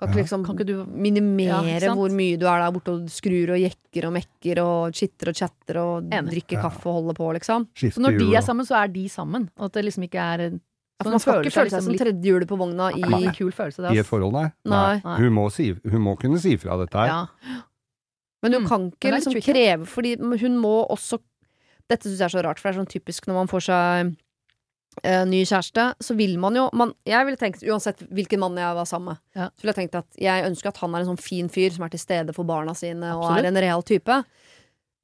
Kan ikke Ja. liksom Kan ikke du minimere Ja, hvor mye du er der borte og skrur og jekker og mekker og chitter og chatter og Enig. drikker Ja. kaffe og holder på, liksom? Så når de er sammen, så er de sammen. Og at det liksom ikke er en man, man skal ikke føle seg liksom som litt- tredje hjulet på vogna i nei, kul følelse, det. i et forhold, nei. Nei. Nei. Hun, må si, hun må kunne si fra dette her. Ja. Men hun Mm. kan ikke liksom tricky. kreve Fordi hun må også Dette syns jeg er så rart, for det er sånn typisk når man får seg eh, ny kjæreste, så vil man jo man, Jeg ville tenkt, uansett hvilken mann jeg var sammen med, Ja. så ville jeg tenkt at jeg ønsker at han er en sånn fin fyr som er til stede for barna sine og er en real type.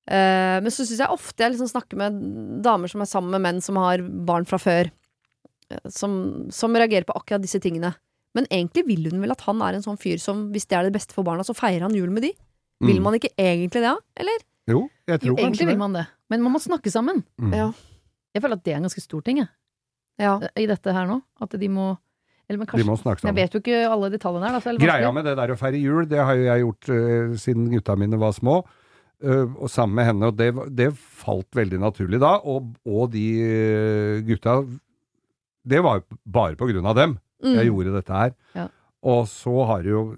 Eh, men så syns jeg ofte jeg liksom snakker med damer som er sammen med menn som har barn fra før, som, som reagerer på akkurat disse tingene. Men egentlig vil hun vel at han er en sånn fyr som, hvis det er det beste for barna, så feirer han jul med de. Vil Mm. man ikke egentlig det, da? Eller? Jo, jeg Jo, tror egentlig kanskje vil man det. Men man må snakke sammen. Mm. Ja. Jeg føler at det er en ganske stor ting, jeg. Ja. I dette her nå. At de må Eller, men De må snakke sammen. jeg vet jo ikke alle detaljene her. Da, Greia med det der å feire jul, det har jo jeg gjort uh, siden gutta mine var små. Uh, og sammen med henne, og det, det falt veldig naturlig da. Og, og de eh, gutta Det var jo bare på grunn av dem Mm. jeg gjorde dette her. Ja. Og så har det jo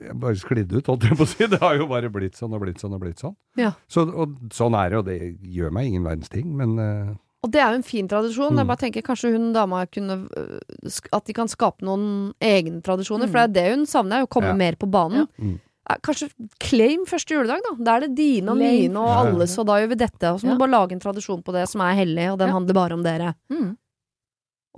jeg bare sklidd ut, holdt jeg på å si. Det har jo bare blitt sånn og blitt sånn og blitt sånn. Ja. Så, og sånn er det, og det gjør meg ingen verdens ting, men uh, Og det er jo en fin tradisjon. Mm. Jeg bare tenker Kanskje hun dama kunne øh, At de kan skape noen egne tradisjoner. Mm. For det er det hun savner, er å komme Ja. mer på banen. Ja. Mm. Eh, Kanskje claim første juledag, da. Da er det dine og mine og alles, og da gjør vi dette. Og så må Ja. du bare lage en tradisjon på det som er hellig, og den Ja. handler bare om dere. Mm.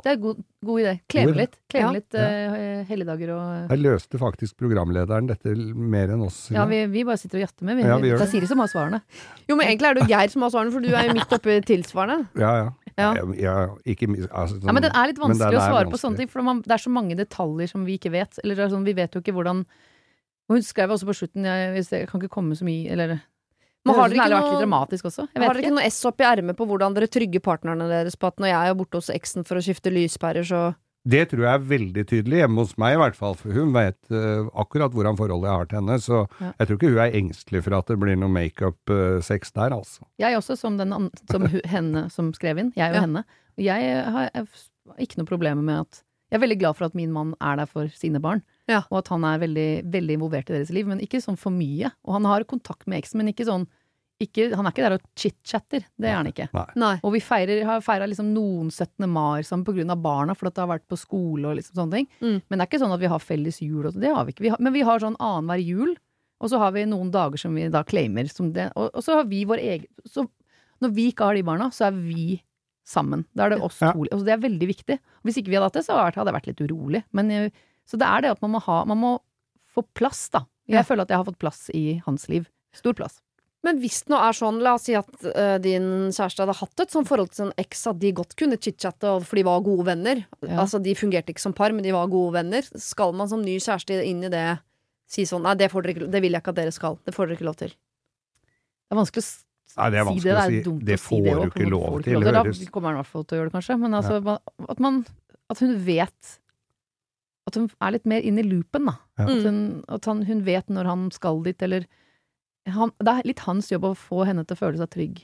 Det er god, god idé. Kleve litt. Kleve Ja. litt uh, helligdager og her løste faktisk programlederen dette mer enn oss. Ja, vi, vi bare sitter og jatter med. Vi, Ja, vi gjør det er. Siri som har svarene. Jo, men egentlig er det jo Geir som har svarene, for du er jo midt oppi tilsvarende. ja, ja. Ja. Jeg, jeg, ikke, altså, sånn, Ja, men den er litt vanskelig er vanskelig å svare svare på sånne ting, for man, det er så mange detaljer som vi ikke vet. Eller er sånn, vi vet jo ikke hvordan Og hun skrev også på slutten jeg, jeg kan ikke komme så mye Eller Men har dere ikke vært litt noe- dramatisk også. Jeg Har dere ikke. ikke noe S opp i ermet på hvordan dere trygger partnerne deres på at når jeg er borte hos eksen for å skifte lyspærer, så Det tror jeg er veldig tydelig, hjemme hos meg i hvert fall, for hun vet uh, akkurat hvordan forholdet jeg har til henne, så Ja. jeg tror ikke hun er engstelig for at det blir noe makeup-sex der, altså. Jeg også, som, den, an- som henne som skrev inn. Jeg og Ja. henne. Jeg har, jeg har ikke noe problemer med at Jeg er veldig glad for at min mann er der for sine barn. Ja. Og at han er veldig, veldig involvert i deres liv, men ikke sånn for mye. Og han har kontakt med eksen, men ikke sånn ikke, Han er ikke der og chit-chatter. Det er han ikke. Nei. Og vi feirer, har feira liksom noen 17. mai sammen på grunn av barna, for at det har vært på skole og liksom sånne ting. Mm. Men det er ikke sånn at vi har felles jul. Og sånn. det har vi ikke. Vi har, men vi har sånn annenhver jul, og så har vi noen dager som vi da claimer som det. Og, og så har vi vår egen Så når vi ikke har de barna, så er vi sammen. Da er det oss Ja. to. Altså det er veldig viktig. Hvis ikke vi hadde hatt det, så hadde jeg vært litt urolig. Men, eh, så det er det at man må ha Man må få plass, da. Jeg Ja. føler at jeg har fått plass i hans liv. Stor plass. Men hvis det nå er sånn, la oss si at uh, din kjæreste hadde hatt et sånt forhold til sin eks at de godt kunne chit-chatte, for de var gode venner. Ja. Altså, de fungerte ikke som par, men de var gode venner. Skal man som ny kjæreste inn i det si sånn Nei, det, får dere ikke, det vil jeg ikke at dere skal. Det får dere ikke lov til. Det er vanskelig å Nei, det er si vanskelig det. å Det si. Det å si får det du ikke lov til, lov Da kommer han i hvert fall til å gjøre det, kanskje. Men altså, ja. at man At hun vet At hun er litt mer inn i loopen, da. Ja. At, hun, at han, hun vet når han skal dit, eller han, Det er litt hans jobb å få henne til å føle seg trygg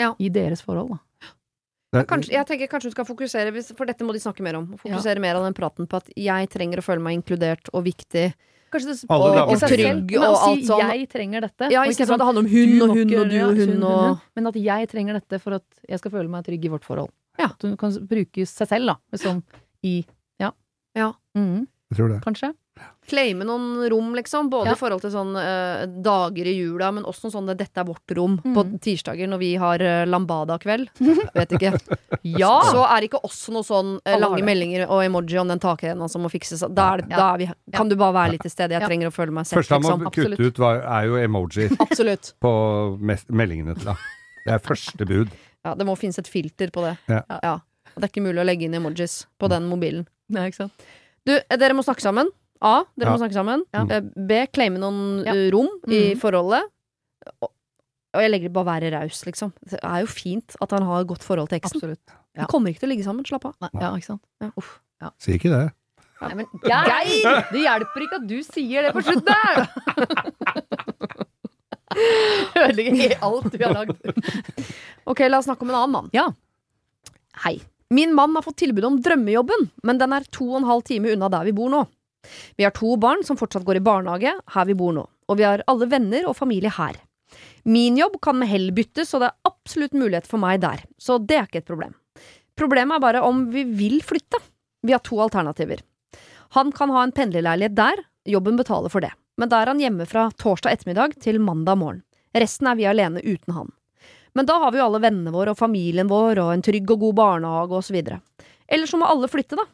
Ja. i deres forhold, da. Kanskje, jeg tenker kanskje hun skal fokusere, for dette må de snakke mer om. Fokusere mer av den praten på at jeg trenger å føle meg inkludert og viktig. Kanskje det og, damer og trygg og alt sånn. 'jeg trenger dette', Ja, ikke sånn at det handler om hun og hun og du og hun og Men at jeg trenger dette for at jeg skal føle meg trygg i vårt forhold. Ja. At hun kan bruke seg selv, da. liksom i Ja. Mm. Mhm, Jeg tror det. kanskje. claime noen rom, liksom. Både Ja. i forhold til sånn uh, dager i jula, men også sånn 'dette er vårt rom' mm. på tirsdager når vi har uh, lambada-kveld. Vet ikke. Ja! Så er det ikke også noe sånn uh, lange meldinger og emoji om den takrenna som må fikses. Da, er Ja. da er vi, kan du bare være litt til stede. Jeg Ja. trenger å føle meg sett, Første han må liksom. kutte ut, var, er jo emoji Absolutt. på meldingene til deg. Det er første bud. Ja, det må finnes et filter på det. Ja. ja. Det er ikke mulig å legge inn emojis på den mobilen. Nei, ikke sant. Du, eh, dere må snakke sammen. A. Dere Ja. må snakke sammen. Ja. Eh, B. Claime noen Ja. eh, rom i Mhm. forholdet. Og, og jeg legger det bare være raus, liksom. Det er jo fint at han har et godt forhold til eksen. Absolutt. De kommer ikke til å ligge sammen. Slapp av. Nei, ja, ikke sant. Ja. Uff. Ja. Si ikke det. Nei, men Geir! Det hjelper ikke at du sier det på slutten der! Ødelegger alt vi har lagd. Ok, la oss snakke om en annen mann. Ja. Hei. Min mann har fått tilbud om drømmejobben, men den er to og en halv time unna der vi bor nå. Vi har to barn som fortsatt går i barnehage her vi bor nå, og vi har alle venner og familie her. Min jobb kan med hell byttes, og det er absolutt mulighet for meg der, så det er ikke et problem. Problemet er bare om vi vil flytte. Vi har to alternativer. Han kan ha en pendlerleilighet der, jobben betaler for det, men da er han hjemme fra torsdag ettermiddag til mandag morgen. Resten er vi alene uten han. Men da har vi jo alle vennene våre og familien vår og en trygg og god barnehage og så videre. Eller så må alle flytte, da.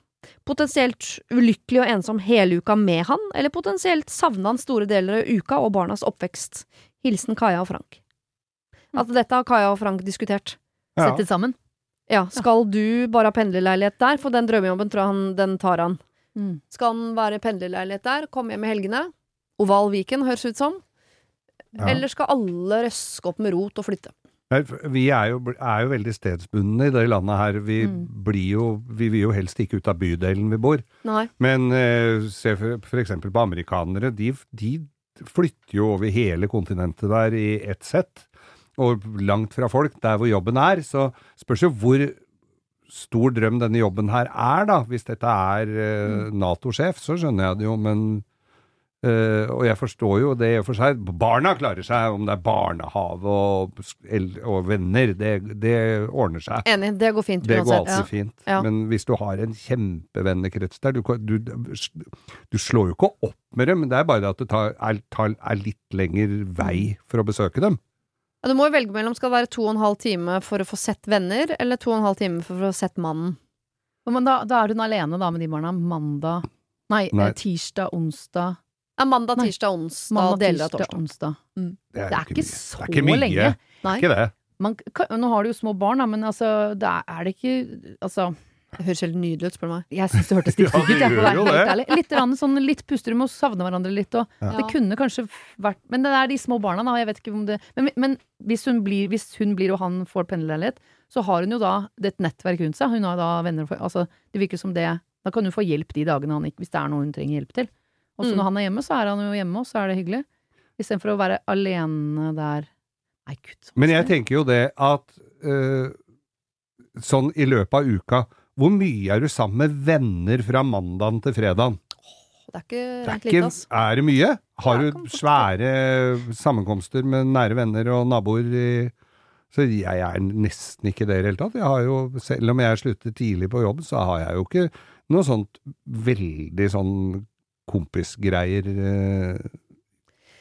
Potensielt ulykkelig og ensom hele uka med han, eller potensielt savne han store deler av uka og barnas oppvekst. Hilsen Kaja og Frank. Altså, dette har Kaja og Frank diskutert. Ja. Sett det sammen. Ja, skal du bare ha pendlerleilighet der? For den drømmejobben tror han, den tar han. Mm. Skal han være pendlerleilighet der, komme hjem i helgene? Oval Viken, høres ut som. Ja. Eller skal alle røske opp med rot og flytte? Vi er jo, er jo veldig stedsbundne i det landet her. Vi Mm. blir jo Vi vil jo helst ikke ut av bydelen vi bor. Nei. Men eh, se eksempel på amerikanere. De, de flytter jo over hele kontinentet der i ett sett. Og langt fra folk, der hvor jobben er. Så spørs jo hvor stor drøm denne jobben her er, da. Hvis dette er eh, Nato-sjef, så skjønner jeg det jo, men eh, og jeg forstår jo det i og for seg. Barna klarer seg, om det er barnehage og, og venner. Det, det ordner seg. Enig, det går fint Det går alltid ja. fint. Ja. Men hvis du har en kjempevennekrets der du, du, du slår jo ikke opp med dem, men det er bare det at det tar, er, tar, er litt lengre vei for å besøke dem. Ja, du må jo velge mellom skal det være to og en halv time for å få sett venner, eller to og en halv time for å få sett mannen. Men da, da er hun alene da med de barna. Mandag Nei, Nei. eh, tirsdag, onsdag Ja, mandag, tirsdag, onsdag, Mandag, deler av torsdag. onsdag. Det er, Det er ikke mye. så det er ikke mye. lenge. Nei, Ikke det. Man, kan- nå har du jo små barn, da, men altså, det er, er det ikke Altså, det høres helt nydelig ut, spør du meg. jeg syns det hørtes litt Ja, ut, jeg, å jo det. Litt, rann, sånn, litt pusterom og savne hverandre litt, og Ja. det kunne kanskje vært Men det er de små barna, da, jeg vet ikke om det Men, men hvis, hun blir, hvis hun blir og han får pendlerleilighet, så har hun jo da et nettverk rundt seg. Hun har da venner for Altså, det virker som det Da kan hun få hjelp de dagene han ikke Hvis det er noe hun trenger hjelp til. Og så Mm. når han er hjemme, så er han jo hjemme, og så er det hyggelig. Istedenfor å være alene der. Nei, gud. Men jeg tenker jo det at øh, sånn i løpet av uka Hvor mye er du sammen med venner fra mandagen til fredagen? Det er ikke Det er, ikke, er det mye? Har du svære sammenkomster med nære venner og naboer i Så jeg er nesten ikke det i det hele tatt. Jeg har jo, selv om jeg slutter tidlig på jobb, så har jeg jo ikke noe sånt veldig sånn kompisgreier eh,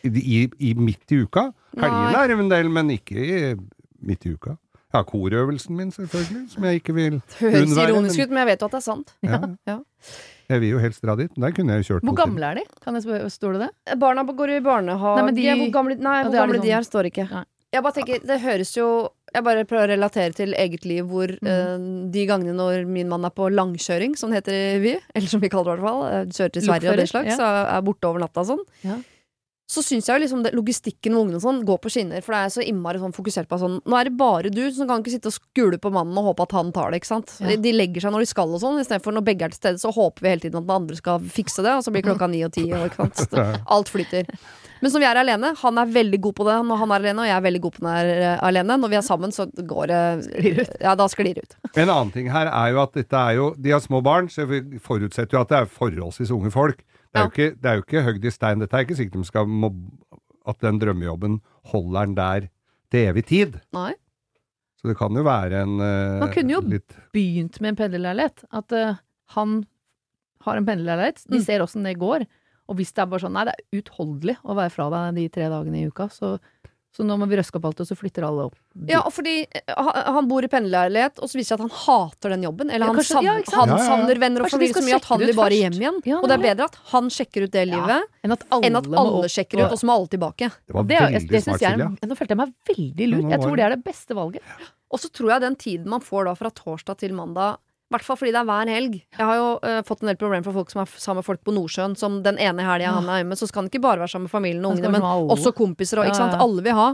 i, i midt i uka. Helgene er det en del, men ikke i, midt i uka. Jeg har korøvelsen min, selvfølgelig, som jeg ikke vil Det høres ironisk ut, men jeg vet jo at det er sant. ja. Ja. Jeg vil jo helst dra dit. men Der kunne jeg jo kjørt Hvor gamle er de? Kan jeg spørre, står det det? Barna går i barnehage Nei, men de- Hvor gamle, nei, Ja, hvor det gamle liksom- de er, står ikke. Nei. Jeg bare tenker, det høres jo Jeg bare prøver å relatere til eget liv hvor Mm. eh, de gangene når min mann er på langkjøring, som det heter i Vy, eller som vi kaller det i hvert fall, eh, kjører til Sverige og det slags, ja. og er borte over natta og sånn. Ja. Så syns jeg jo liksom det, logistikken med ungene og sånn går på skinner, for det er så innmari sånn fokusert på sånn Nå er det bare du, som kan ikke sitte og skule på mannen og håpe at han tar det, ikke sant. Ja. De, de legger seg når de skal og sånn, istedenfor når begge er til stede, så håper vi hele tiden at den andre skal fikse det, og så blir klokka ni og ti, og ikke sant. Alt flyter. Men som vi er alene, han er veldig god på det når han er alene, og jeg er veldig god på når jeg er eh, alene. Når vi er sammen, så går det Ja, da sklir det ut. En annen ting her er jo at dette er jo De har små barn, så vi forutsetter jo at det er forholdsvis unge folk. Det er, jo, ikke, det er jo ikke høgd i stein. Dette er ikke sikkert de skal mobb, at den drømmejobben holder den der til evig tid. Nei. Så det kan jo være en uh, Man kunne jo litt Begynt med en pendlerleilighet. At uh, han har en pendlerleilighet. De Mm. ser åssen det går. Og hvis det er bare sånn Nei, det er utholdelig å være fra deg de tre dagene i uka, så, så nå må vi røske opp alt, og så flytter alle opp. Ja, og fordi eh, han, han bor i pendlerleilighet, og så viser det seg at han hater den jobben. Eller Ja, han, kanskje- savner, ja, han Ja, savner venner og familie så mye at han vil bare hjem igjen. Ja, og det er bedre at han sjekker ut det Ja, livet, Enn at alle, enn at alle sjekker ut, og så må alle tilbake. Det var Det, er- veldig det smart, Silja. er- Nå følte jeg meg veldig lurt. Jeg tror det er det beste valget. Og så tror jeg den tiden man får da fra torsdag til mandag i hvert fall fordi det er hver helg. Jeg har jo uh, fått en del problemer fra folk som er sammen med folk på Nordsjøen. Som den ene helga han er hjemme, så skal han ikke bare være sammen med familien og ungene, men alle. også kompiser og ikke sant. ja. Alle vil ha.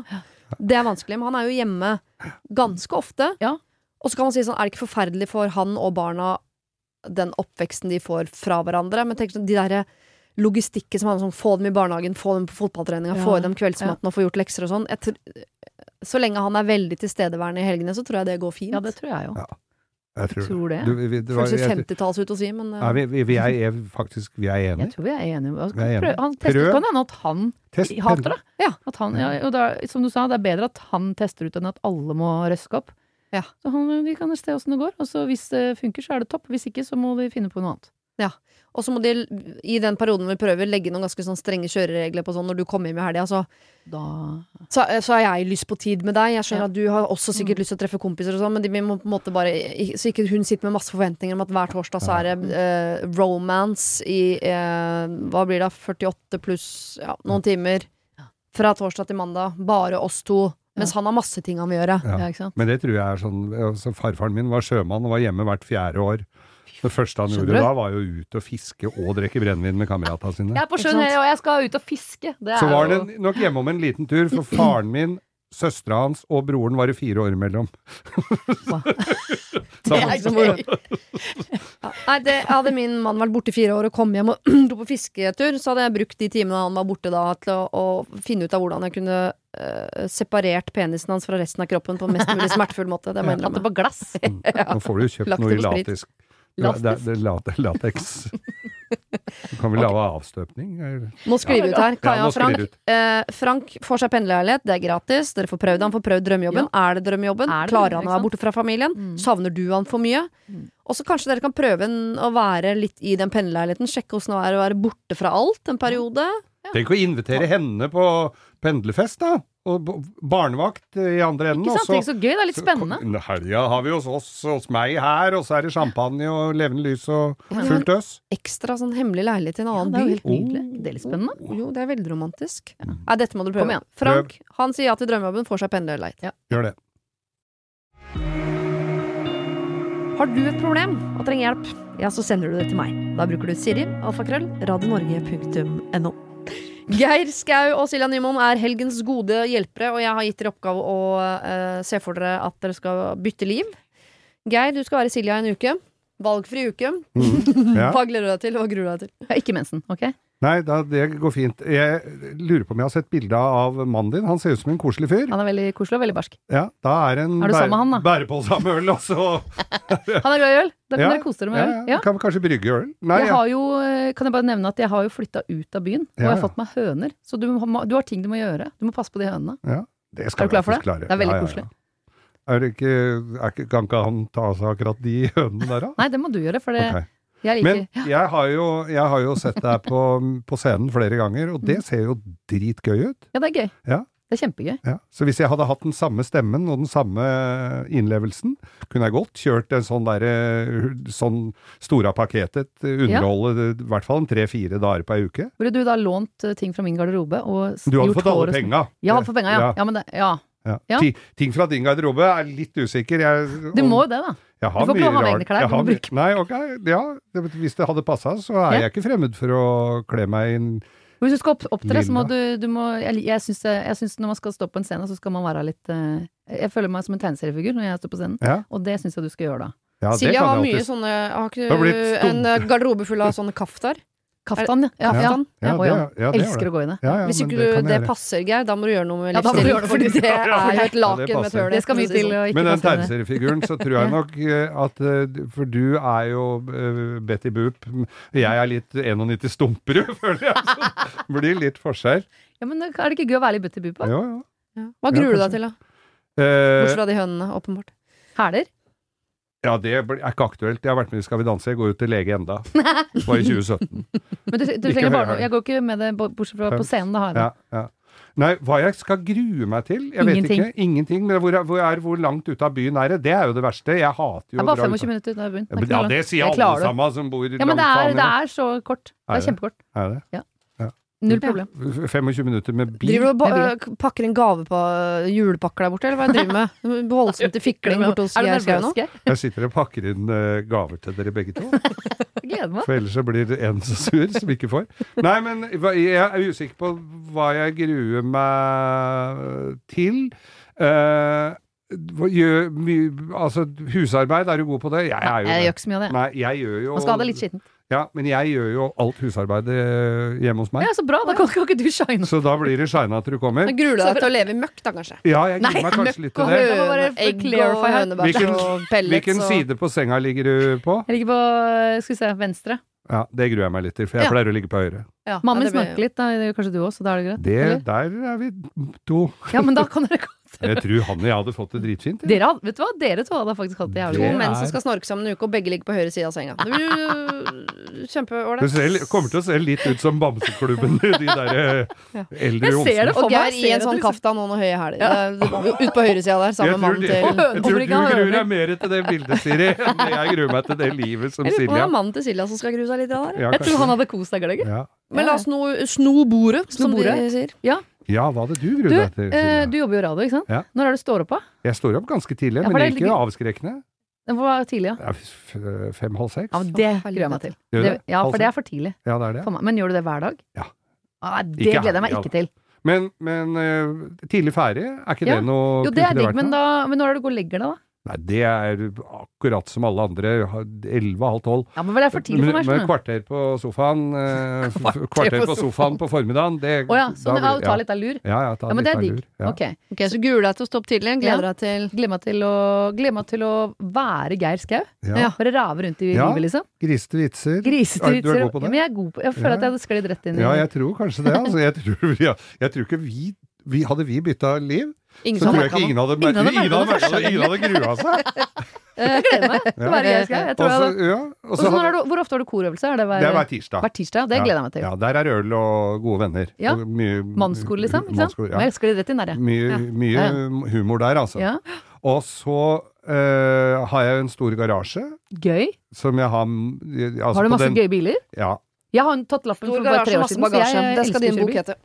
Det er vanskelig, men han er jo hjemme ganske ofte. Ja. Og så kan man si sånn, er det ikke forferdelig for han og barna den oppveksten de får fra hverandre? Men tenk sånn, de derre logistikken som handler om sånn, få dem i barnehagen, få dem på fotballtreninga, Ja, få i dem kveldsmaten og få gjort lekser og sånn. Så lenge han er veldig tilstedeværende i helgene, så tror jeg det går fint. Ja, det tror jeg jo. Ja, Jeg tror, Tror det. Du, vi, det var, Føles litt jeg, 50-talls ut å si, men ja, vi, vi, vi er, faktisk vi er Jeg tror vi er enige. Vi er enige. prøv- Han tester, Prøv. kan hende at han Test hater det. Ja. At han, ja, og det er, som du sa, det er bedre at han tester ut enn at alle må røske opp. Ja. Så han, vi kan se åssen det går. Og så hvis det funker, så er det topp. Hvis ikke, så må vi finne på noe annet. Og så må de i den perioden vi prøver, legge noen ganske sånn strenge kjøreregler på sånn når du kommer hjem i helga. Så, så, så har jeg lyst på tid med deg. Jeg skjønner Ja. at du har også sikkert lyst til å treffe kompiser og sånn, men de, vi må på en måte bare Så ikke hun sitter med masse forventninger om at hver torsdag så er det eh, romance i eh, Hva blir det, 48 pluss ja, noen timer. Fra torsdag til mandag. Bare oss to. Mens han har masse ting han vil gjøre. Ja. Ja, ikke sant? Men det tror jeg er sånn altså, Farfaren min var sjømann og var hjemme hvert fjerde år. Det første han gjorde da, var jo ut og fiske og drikke brennevin med kameratene sine. Jeg er på sjøen, og jeg skal ut og fiske. Det er Så var han det nok hjemme om en liten tur, for faren min søstera hans og broren var det fire år imellom. Det er moro. Ja, nei, det, hadde min mann vært borte i fire år og kom hjem og dro på fisketur, så hadde jeg brukt de timene han var borte da, til å, å finne ut av hvordan jeg kunne Uh, separert penisen hans fra resten av kroppen på en mest mulig smertefull måte. Det må jeg innrømme. var glass. Nå får du jo kjøpt noe i latisk. Ja, det, er- det er lateks. Du kan vel lage avstøpning? Nå skriver vi ut her. Kaja og Frank. Eh, Frank får seg pendlerleilighet, det er gratis. Dere får prøvd han, får prøvd drømmejobben. Er det drømmejobben? Er det Klarer han å være borte fra familien? Mm. Savner du han for mye? Mm. Og så kanskje dere kan prøve en, å være litt i den pendlerleiligheten. Sjekke åssen det er å være borte fra alt en periode. Tenk å invitere henne på pendlerfest, da! Og barnevakt i andre enden. Ikke sant? det er Tenk så gøy, det er litt spennende. Helga har vi hos oss, hos meg her, og så er det champagne og levende lys og fullt øs. Ekstra sånn hemmelig leilighet i en Ja, annen det er jo by. helt nydelig. Det er litt spennende. Jo, det er veldig romantisk. Nei, dette må du Kom igjen. Frank, han sier ja til drømmejobben, får seg pendlerleilighet. Gjør det. Har du et problem og trenger hjelp, ja, så sender du det til meg. Da bruker du Siri, alfakrøll, radionorge.no. Geir Skau og Silja Nymoen er helgens gode hjelpere, og jeg har gitt dere oppgave å uh, se for dere at dere skal bytte liv. Geir, du skal være Silja en uke. Valgfri uke. Mm. Ja. Hva gleder du deg til? Hva gruer du deg til? Ja, ikke mensen, ok? Nei, da, det går fint. Jeg lurer på om jeg har sett bilde av mannen din. Han ser ut som en koselig fyr. Han er veldig koselig og veldig barsk. Ja, da er en Er med han, da? bærepose med øl, altså. Han er glad i øl! Da kan Ja, dere kose dere med ja, øl. ja. Ja. Kan vi kanskje brygge øl? Nei, Jeg har jo, eh, kan jeg bare nevne at jeg har jo flytta ut av byen, og jeg har fått meg høner. Så du, du har ting du må gjøre. Du må passe på de hønene. Ja, det skal Er du klar for det? klare. Det er veldig koselig. Er ikke, er ikke, kan ikke han ta seg akkurat de hønene der, da? Nei, det må du gjøre, for det, Ok. Jeg Men jeg har jo, jeg har jo sett deg på, på scenen flere ganger, og det ser jo dritgøy ut. Ja, det er gøy. Ja. Det er kjempegøy. Ja. Så hvis jeg hadde hatt den samme stemmen og den samme innlevelsen, kunne jeg godt kjørt en sånn derre sånn Stora paketet, underholde i hvert fall tre-fire dager på ei uke. Burde du da lånt eh, ting fra min garderobe og s- Du hadde fått alle penga. Ja, fått penga, ja. ja, men det, ja. Ja. Ja. Ti- Ting fra din garderobe er litt usikker. Jeg, Du må jo det, da. jeg har du får ikke ha egne klær, Jeg har Nei, ok, ja. det- Hvis det hadde passa, så er Ja. jeg ikke fremmed for å kle meg inn Hvis du skal opp, opptre, så må du, du må, Jeg, jeg syns når man skal stå på en scene, så skal man være litt eh, Jeg føler meg som en tegneseriefigur når jeg står på scenen, Ja, og det syns jeg du skal gjøre da. ja Silje har mye alltid- sånne Har ikke du en garderobe full av sånne kaftar? Kaftan, ja. ja, ja. Ja, det, ja. ja, det Elsker det. å gå i det. Ja, ja, Hvis ikke det du, det passer, Geir, da må du gjøre noe med Ja, da må du livsstilen. gjøre det, Fordi fordi- det er jo et laken med passer. Det skal mye for til å ikke Men den passe tegneseriefiguren, så tror jeg nok eh, at eh, For du er jo eh, Betty Boop. Jeg er litt 91 Stumperud, føler jeg. Så det blir litt forskjell. Ja, men er det ikke gøy å være litt Betty Boop? Hva gruer du deg til, da? Eh, Bortsett fra de hønene, åpenbart. Hæler? Ja, det er ikke aktuelt. Jeg har vært med i Skal vi danse. Jeg går ut til lege enda. Var i 2017. Men du, du trenger bare. Jeg går ikke med det bortsett fra på scenen. Da har jeg det. Ja, ja. Nei, hva jeg skal grue meg til? Jeg Ingenting. vet ikke. Ingenting. Men hvor, hvor, er, hvor langt ute av byen er det? Det er jo det verste. Jeg hater jo å bare dra ut 25 minutter. Det er begynt. Ja, Det av byen. Det ja, det sier alle sammen som bor Ja, men det er, det er så kort. Det Er er det? kjempekort. Er det? Null problem. 25 minutter med bil? Driver du og øh, pakker en gave på øh, julepakker der borte, eller hva er det du driver med? Voldsomt til fikling borte hos Geir Skau nå? Jeg sitter og pakker inn eh, gaver til dere begge to. Gleder meg. For ellers så blir det en så sur som ikke får. Nei, men jeg er usikker på hva jeg gruer meg til. Uh, gjør mye Altså, husarbeid, er du god på det? Jeg er jo Jeg gjør ikke så mye av det. Nei, jeg gjør jo Man skal ha det litt skittent. Ja, men jeg gjør jo alt husarbeidet hjemme hos meg. Ja, så bra. Da kan, kan ikke du shine. Så da blir det shina til du kommer. Men Gruer du deg til å leve i møkk, da, kanskje? Ja, jeg gruer meg kanskje litt til det. hø- må bare Høne, egg og hønebæsj Hvilken- og pellets Hvilken side på senga ligger du på? Jeg ligger på skal vi se, venstre. Ja, Det gruer jeg meg litt til, for jeg Ja. pleier å ligge på høyre. ja, Mammen ja, snorker litt, da. kanskje du også. Da er det greit? Det, der er vi to. Ja, men da kan dere gå. Jeg tror han og jeg hadde fått det dritfint. Dere, vet du hva? Dere to hadde faktisk hatt det jævlig To menn som skal snorke sammen en uke, og begge ligger på høyre side av senga. Kjempeålreit. Det ser, kommer til å se litt ut som Bamseklubben, de der eh, eldre Jeg ser jomsene. det for Og. Geir i en sånn kafta kaftan og noen høye hæler. Ut på høyresida der, sammen med mannen til jeg tror du gruer deg mer til det bildet, Siri, enn jeg gruer meg til det livet som Jeg lurer på om det Silja. er mannen til Silja som skal grue seg litt. Der. Jeg tror han hadde kost deg, gløgg. Men la oss nå sno bordet, som de sier. ja, hva hadde du grudd deg til? eh, Silja? du jobber jo i radio, ikke sant? Ja. Når er det du står opp, da? Jeg står opp ganske tidlig, Ja, for men det er ikke litt- avskrekkende. Det var tidlig, ja. Er f- Fem-halv seks? ja men det gruer jeg meg til. Gjør Det, ja, for det er for tidlig Ja, det er det. for meg. Men gjør du det hver dag? Ja. Ah, det Ikke gleder jeg meg ja. ikke til. Men, men eh, tidlig ferdig, er ikke Ja. det noe Jo, det er ikke digg, men, da, men når er det du går og legger deg, da? Nei, det er akkurat som alle andre. Elleve, halv tolv. Ja, men det er for tidlig for meg. Du. kvarter på sofaen eh, Kvarter på sofaen på formiddagen. Det, Å ja, sånn, da du tar litt av lur? Ja, ja, ta Ja, men det litt er av digg. lur. Ja. Ok. Ok, Så gruer deg til å stå opp tidlig. Gleder Ja. deg til Gleder meg til å, gleder meg til å være Geir Skau. Ja. Ja. Bare rave rundt i Ja. livet, liksom. Grisete vitser. Grisete Er- du er god på det? Ja, men jeg er god på Jeg føler Ja. at jeg hadde sklidd rett inn i Ja, jeg tror kanskje det. Altså, jeg, tror, ja, jeg tror ikke vi, vi Hadde vi bytta liv, Ingen så tror jeg ikke ingen hadde, Ingen hadde ingen hadde, det. Ingen hadde grua seg. Jeg gleder meg til. Jeg jeg ja, du, Hvor ofte har du korøvelse? Er det hver, Det er hver tirsdag. hver tirsdag? Det Ja. gleder jeg meg til. Ja, der er øl og gode venner. Ja. Mannskor, liksom? Ikke sant? Mannskor, ja. Jeg sklir rett inn der, jeg. Mye, Ja. mye humor der, altså. Ja. Og så eh, har jeg en stor garasje Gøy. som jeg har altså Har du på masse den- gøye biler? Ja. Jeg har tatt lappen Stor for bare tre garasje, år masse siden. så bagasje. jeg Det skal elsker din bok hete.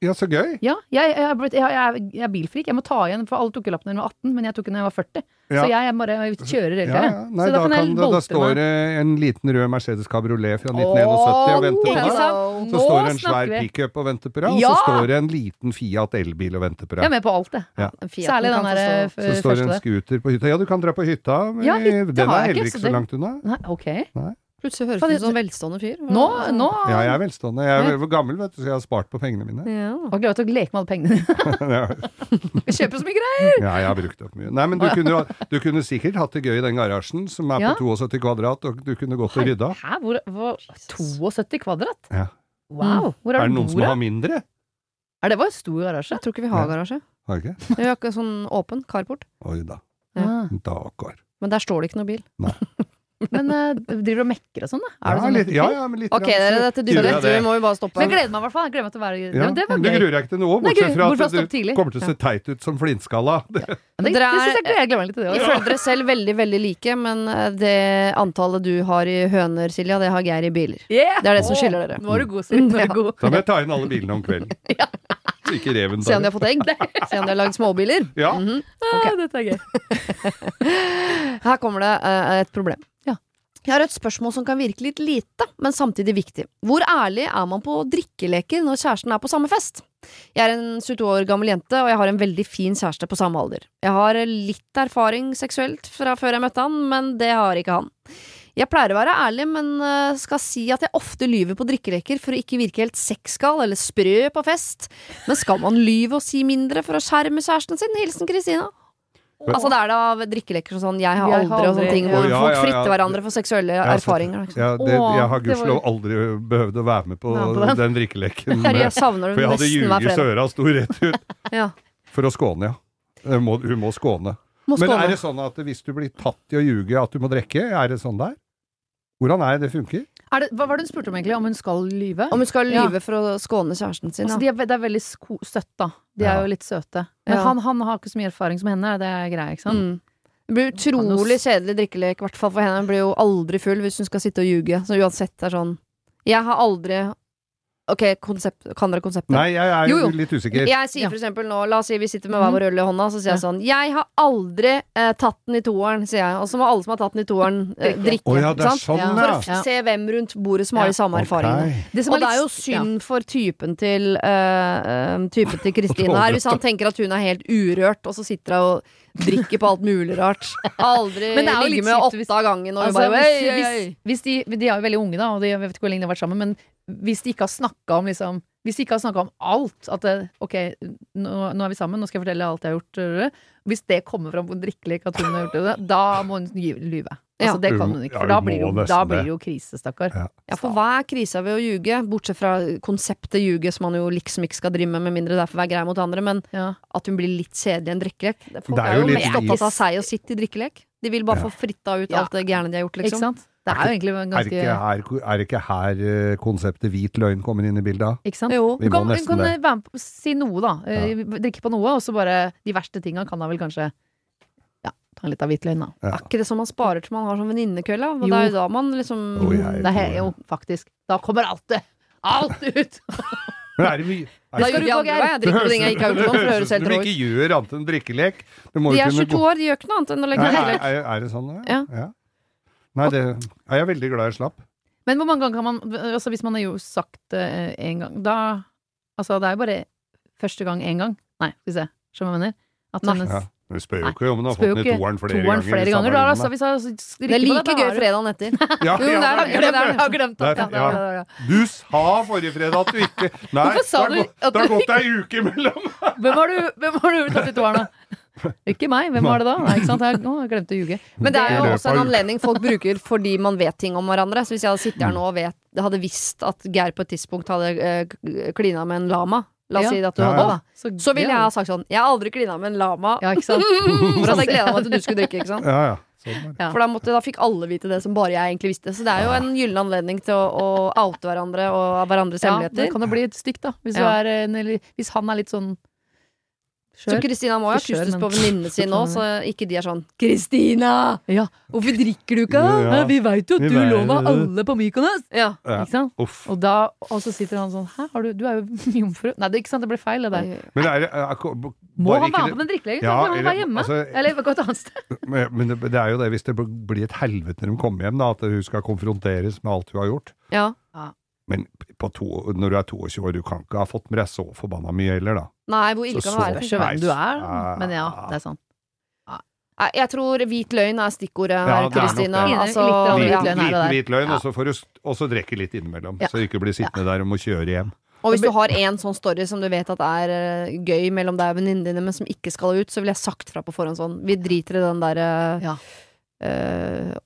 Ja, så gøy. Ja, jeg, jeg, jeg, jeg, jeg er bilfrik. Jeg må ta igjen, for alle tok jo lappen da jeg var 18, men jeg tok den da jeg var 40. Ja. Så jeg bare kjører hele tida. ja. Nei, da, da kan kan, da, da står det en liten rød Mercedes Cabriolet fra 1971 og venter på deg. Så Nå står det en svær pickup og venter på deg, og så står det en liten Fiat elbil og venter på Jeg er med på alt, det. Ja. Særlig den første. der eh. Så står det en scooter på hytta. Ja, du kan dra på hytta. men den er heller ikke, ikke så langt unna. Nei, ok. Plutselig høres du ut som en velstående fyr. Nå, nå Ja, jeg er velstående. Jeg er gammel, vet du, så jeg har spart på pengene mine. Ja. Og glad til å leke med alle pengene dine. ja, Kjøpe så mye greier! Ja, jeg har brukt opp mye. Nei, men du kunne, du kunne sikkert hatt det gøy i den garasjen, som er Ja. på 72 kvadrat, og du kunne gått og rydda. Hæ, hvor, hvor 72 kvadrat? Ja. Wow. Hvor Er er det noen bordet? som har mindre? Er det var en stor garasje? Jeg tror ikke vi har garasje. Har ikke? Vi har ikke sånn åpen carport. Oi da. Ja. Dagar. Men der står det ikke noe bil. Men uh, driver du og mekker og sånn, da? Er Ja, det sånn litt, ja, ja, men litt Ok, dere, dette det. Vi må jo bare stoppe. Men jeg gleder meg i hvert fall. Jeg gleder meg til å være Ja, Men det var det gruer jeg ikke til noe, bortsett fra at du tidlig. kommer til å se teit ut som flintskalla. Det- Ja, det, det, det syns jeg gleder meg litt til det Vi også. føler dere selv veldig veldig like, men eh, det antallet du har i høner, Silja, det har Geir i biler. Yeah! Det er det som skiller dere. Nå er du god, Siv. Nå er du god. Da må jeg ta inn alle bilene om kvelden. Så ikke reven Se om de har fått egg. Se om de har lagd småbiler. Ja. Mhm. Ah, dette er gøy. Her kommer det uh, et problem. Jeg har et spørsmål som kan virke litt lite, men samtidig viktig. Hvor ærlig er man på drikkeleker når kjæresten er på samme fest? Jeg er en 72 år gammel jente, og jeg har en veldig fin kjæreste på samme alder. Jeg har litt erfaring seksuelt fra før jeg møtte han, men det har ikke han. Jeg pleier å være ærlig, men eh, skal si at jeg ofte lyver på drikkeleker for å ikke virke helt sexgal eller sprø på fest. Men skal man lyve og si mindre for å skjerme kjæresten sin? Hilsen Kristina. Altså det er da drikkeleker og sånn 'jeg har aldri, aldri' og sånne ting, ja. hvor ja, ja, folk ja, ja. fritter hverandre for seksuelle Jeg erfaringer. Liksom. Ja, det, jeg har gudskjelov var- aldri behøvd å være med på Være på den. den drikkeleken. Herre, jeg savner For jeg hadde ljuget så øra sto rett ut. Ja. For å skåne, ja. Hun må, hun må skåne. Må Men er det sånn at hvis du blir tatt i å ljuge, at du må drikke? Er det sånn der? Hvordan er det det funker? Er det, hva var det hun spurte om egentlig? Om hun skal lyve? Om hun skal Ja. lyve for å skåne kjæresten sin. Altså, Ja. de er, det er veldig sko søtt, da. De er Ja. jo litt søte. Men Ja. han, han har ikke så mye erfaring som henne, det er greia, ikke sant? Mm. Det blir utrolig kjedelig drikkelek, i hvert fall for henne. Hun blir jo aldri full hvis hun skal sitte og ljuge. Så uansett det er sånn Jeg har aldri Ok, konsept, kan dere konseptet? Nei, jeg er Jo, jo. litt usikker. Jeg sier Ja. for eksempel nå, la oss si vi sitter med hver vår øl i hånda, så sier jeg sånn Jeg har aldri eh, tatt den i toeren, sier jeg. Og så må alle som har tatt den i toeren, eh, drikke. Oh, ja, det er sånn, sant? sånn, For å se hvem rundt bordet som har de samme okay. erfaringene. Det som Og det er jo synd for typen til uh, Typen til Kristine her, hvis han tenker at hun er helt urørt, og så sitter hun og drikker på alt mulig rart. Aldri ligge med åtte av gangen, og Altså, bare hvis, hvis, hvis de, de er jo veldig unge, da, og de, jeg vet ikke hvor lenge de har vært sammen, men hvis de ikke har snakka om liksom Hvis vi ikke har snakka om alt, at det, ok, nå, nå er vi sammen, nå skal jeg fortelle alt jeg har gjort Hvis det kommer fram på en drikkelek at hun har gjort det, da må hun lyve. Ja. Altså, det kan Hun- ikke, for da blir det jo, nesten da blir det. det jo krise, stakkar. Ja. Ja, for hva er krisa ved å ljuge? Bortsett fra konseptet ljuge, som man jo liksom ikke skal drive med, med mindre det er for å være grei mot andre, men Ja. at hun blir litt kjedelig i en drikkelek. Folk Det er er, jo jo litt mest opptatt av seg og sitt i drikkelek. De vil bare Ja. få fritta ut Ja. alt det gærne de har gjort, Ikke liksom. sant? Det er jo egentlig Er ganske ikke her, er ikke her eh, konseptet hvit løgn kommer inn i bildet? Ikke sant? Jo. Vi Du må kan, du nesten kan det. på si noe, da. Ja. Drikke på noe, og så bare De verste tinga kan da vel kanskje Ja, ta litt av hvitløgn, da. Ja. Er ikke det som man sparer til man har sånn venninnekølle? Det er jo da man liksom oh, jeg Det er jo, faktisk. Da kommer alt det! Alt ut! Men er det mye er skal gjør du de andre Jeg drikker på ting jeg ikke har gjort noe for å høres helt Du rå ut. ikke gjør annet enn drikkelek. Du må De er 22 år, de gjør ikke noe annet enn å legge Nei, er, er, er det sånn, Ja. ja? Nei, det er jeg veldig glad jeg slapp. Men hvor mange ganger kan man Altså Hvis man har jo sagt det en gang, da Altså det er jo bare første gang én gang. Nei, skal vi se. Skjønner du hva jeg mener? At Nei. hennes Ja. Vi spør jo ikke om hun har fått den i toeren flere toeren ganger. flere ganger. Da, altså, hvis jeg Det er like gøy fredagen etter. Ja, ja. Du sa forrige fredag at du ikke Nei, det har gått ei uke imellom! Hvem har du, hvem har du tatt i toeren, da? Ikke meg. Hvem var det da? Nei, ikke sant? Jeg, å, jeg glemte å ljuge. Men det er jo også en anledning folk bruker fordi man vet ting om hverandre. Så hvis jeg hadde sittet her nå og vet, hadde visst at Geir på et tidspunkt hadde eh, klina med en lama La oss Ja. si at du Ja, hadde ja. da. Så ville jeg ha sagt sånn Jeg har aldri klina med en lama. Ja, ikke sant? For at jeg gleda meg til du skulle drikke. ikke sant? Ja, ja. Sånn. Ja. For da, måtte, da fikk alle vite det som bare jeg egentlig visste. Så det er jo en gyllen anledning til å, å oute hverandre og hverandres Ja, det kan jo bli et stygt, da. Hvis, Ja. du er, en, eller, hvis han er litt sånn Så. Kristina må jo ha kustus på venninnene sine òg, så ikke de er sånn Kristina! Ja. Hvorfor drikker du ikke? Ja. Ja, vi veit jo at Vi du vet lå med alle på Mykonos! Ja. Ja. Ikke sant? Og, da, og så sitter han sånn Hæ, har du, du er jo jomfru. Nei, det, ikke sant, det ble feil, det der. Men er, det- er, er, Må han være med på den drikkelegen? Ja, han eller- være hjemme? altså- eller gå et annet sted? Men men det, det er jo det, hvis det blir et helvete når de kommer hjem, da, at hun skal konfronteres med alt hun har gjort. ja. Men på to, når du er 22 år, du kan ikke ha fått med deg så forbanna mye heller, da. Nei, hvor ille Så kan det være? Spørs hvem du er, men ja, det er sant. Nei, Jeg tror hvit løgn er stikkordet her, det er Kristina. det. Altså, hvit, hvit og hvit løgn, Ja. og så får du også drikke litt innimellom. Ja. Så du ikke blir sittende der og må kjøre hjem. Og hvis du har en sånn story som du vet at er eh, gøy mellom deg og venninnene dine, men som ikke skal ut, så ville jeg sagt fra på forhånd sånn Vi driter i den derre Ja.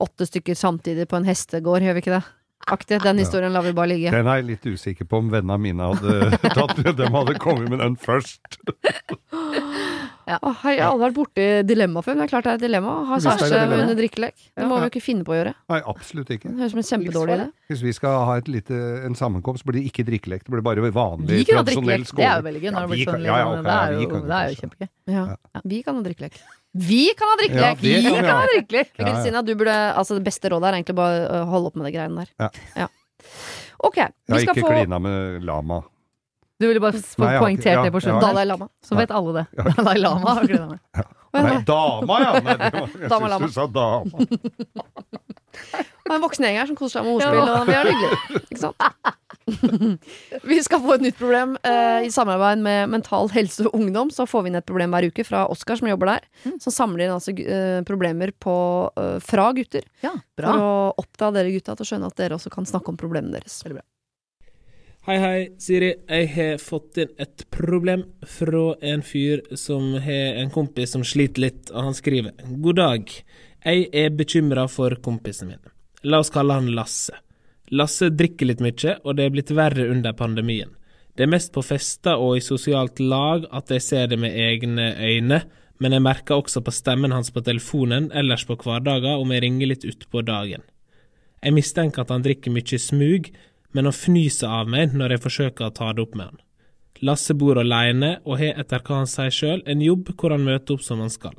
åtte stykker samtidig på en hestegård, gjør vi ikke det? Aktig. Den historien lar vi bare ligge. Den er jeg litt usikker på om vennene mine hadde tatt De hadde kommet med den først. Ja. jeg har aldri vært borti dilemma før, men det er klart det er et dilemma. å Ha kjæreste under drikkelek. Det Ja, må vi ja. jo ikke finne på å gjøre. Nei, absolutt ikke. Det høres ut som en kjempedårlig idé. Hvis vi skal ha et lite, en sammenkomst, blir det ikke drikkelek. Det blir bare vanlig, Vi kan ha tradisjonell drikkelek. Det er jo veldig gøy. Ja, det vi sånn det er jo, jo kjempegøy. Vi kan ha drikkelek. Vi kan ha Ja, vi kan ha. drikkelek! Ja. Kristina, du burde, altså det beste rådet er egentlig bare å holde opp med de greiene der. Ja. Ok, Jeg vi har skal ikke klina med lama. Du ville bare få jeg har poengtert ja, det på ja. slutten. Dalai Lama. Så vet alle det. Dalai Lama har klina med. Nei, dama, ja! Nei, det var, jeg Dama syns du sa dama. Det er en voksen gjeng her som koser seg med ordspill, og vi har det hyggelig. Ikke sant? vi skal få et nytt problem eh, i samarbeid med Mental Helse og Ungdom. Så får vi inn et problem hver uke fra Oskar, som jobber der. Som samler inn altså, eh, problemer på, eh, fra gutter. Ja, For å oppdra dere gutta til å skjønne at dere også kan snakke om problemene deres. Hei, hei, Siri. Jeg har fått inn et problem fra en fyr som har en kompis som sliter litt, og han skriver God dag. Jeg er bekymra for kompisen min. La oss kalle han Lasse. Lasse drikker litt mye, og det er blitt verre under pandemien. Det er mest på fester og i sosialt lag at jeg ser det med egne øyne, men jeg merker også på stemmen hans på telefonen ellers på hverdager om jeg ringer litt utpå dagen. Jeg mistenker at han drikker mye smug, men han fnyser av meg når jeg forsøker å ta det opp med han. Lasse bor alene og har etter hva han sier sjøl en jobb hvor han møter opp som han skal.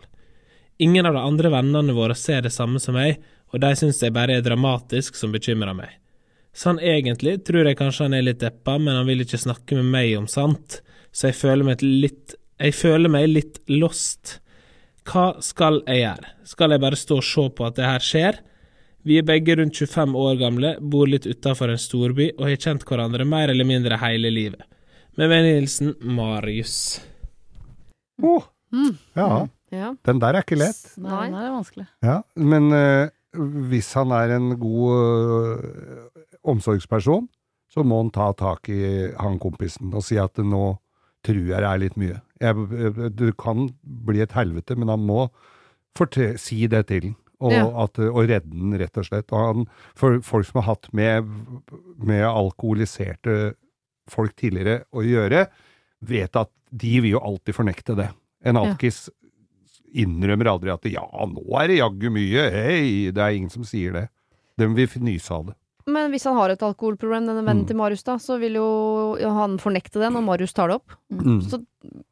Ingen av de andre vennene våre ser det samme som meg, og de syns jeg bare er dramatisk som bekymrer meg. Sånn egentlig tror jeg kanskje han er litt deppa, men han vil ikke snakke med meg om sant, så jeg føler meg litt Jeg føler meg litt lost. Hva skal jeg gjøre? Skal jeg bare stå og se på at det her skjer? Vi er begge rundt 25 år gamle, bor litt utafor en storby og har kjent hverandre mer eller mindre hele livet. Med vennlig hilsen Marius. Oh, Mm. ja, Ja. den der er ikke lett. Nei, den er vanskelig. Ja, men uh, hvis han er en god eh, omsorgsperson, så må han ta tak i han kompisen og si at nå tror jeg det er litt mye. Jeg, det kan bli et helvete, men han må si det til den. Og, Ja. at, og redde den, rett og slett. Og han, for folk som har hatt med, med alkoholiserte folk tidligere å gjøre, vet at de vil jo alltid fornekte det. En alkis innrømmer aldri at ja, nå er det jaggu mye, hei, det er ingen som sier det. De vil fnyse av det. Men hvis han har et alkoholproblem, denne vennen Mm. til Marius, da, så vil jo han fornekte det når Marius tar det opp. Mm. Så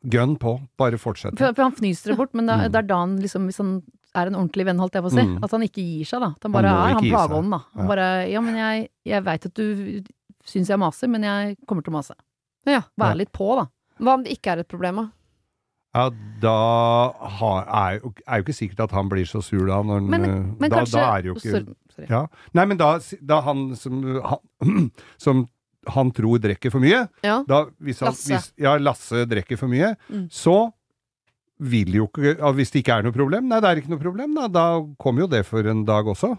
Gønn på, bare fortsett. For, for han fnyser det bort, men det, er- Mm. det er da han liksom, hvis han er en ordentlig venn, holdt jeg på å si, Mm. at han ikke gir seg, da. At han bare han er han plageånden, da. Han Ja. bare Ja, men jeg, jeg veit at du syns jeg maser, men jeg kommer til å mase. ja. Vær litt på, da. Hva om det ikke er et problem, da? Ja, da har, er, jo, er jo ikke sikkert at han blir så sur da. Når, han, Men, men da, kanskje da er det jo ikke. Ja. Nei, men da, da han som, han, som han tror drikker for mye. Ja. Da, hvis han, Lasse. Hvis, ja, Lasse drikker for mye, Mm. så vil jo ikke Hvis det ikke er noe problem, nei, det er ikke noe problem, da. Da kommer jo det for en dag også.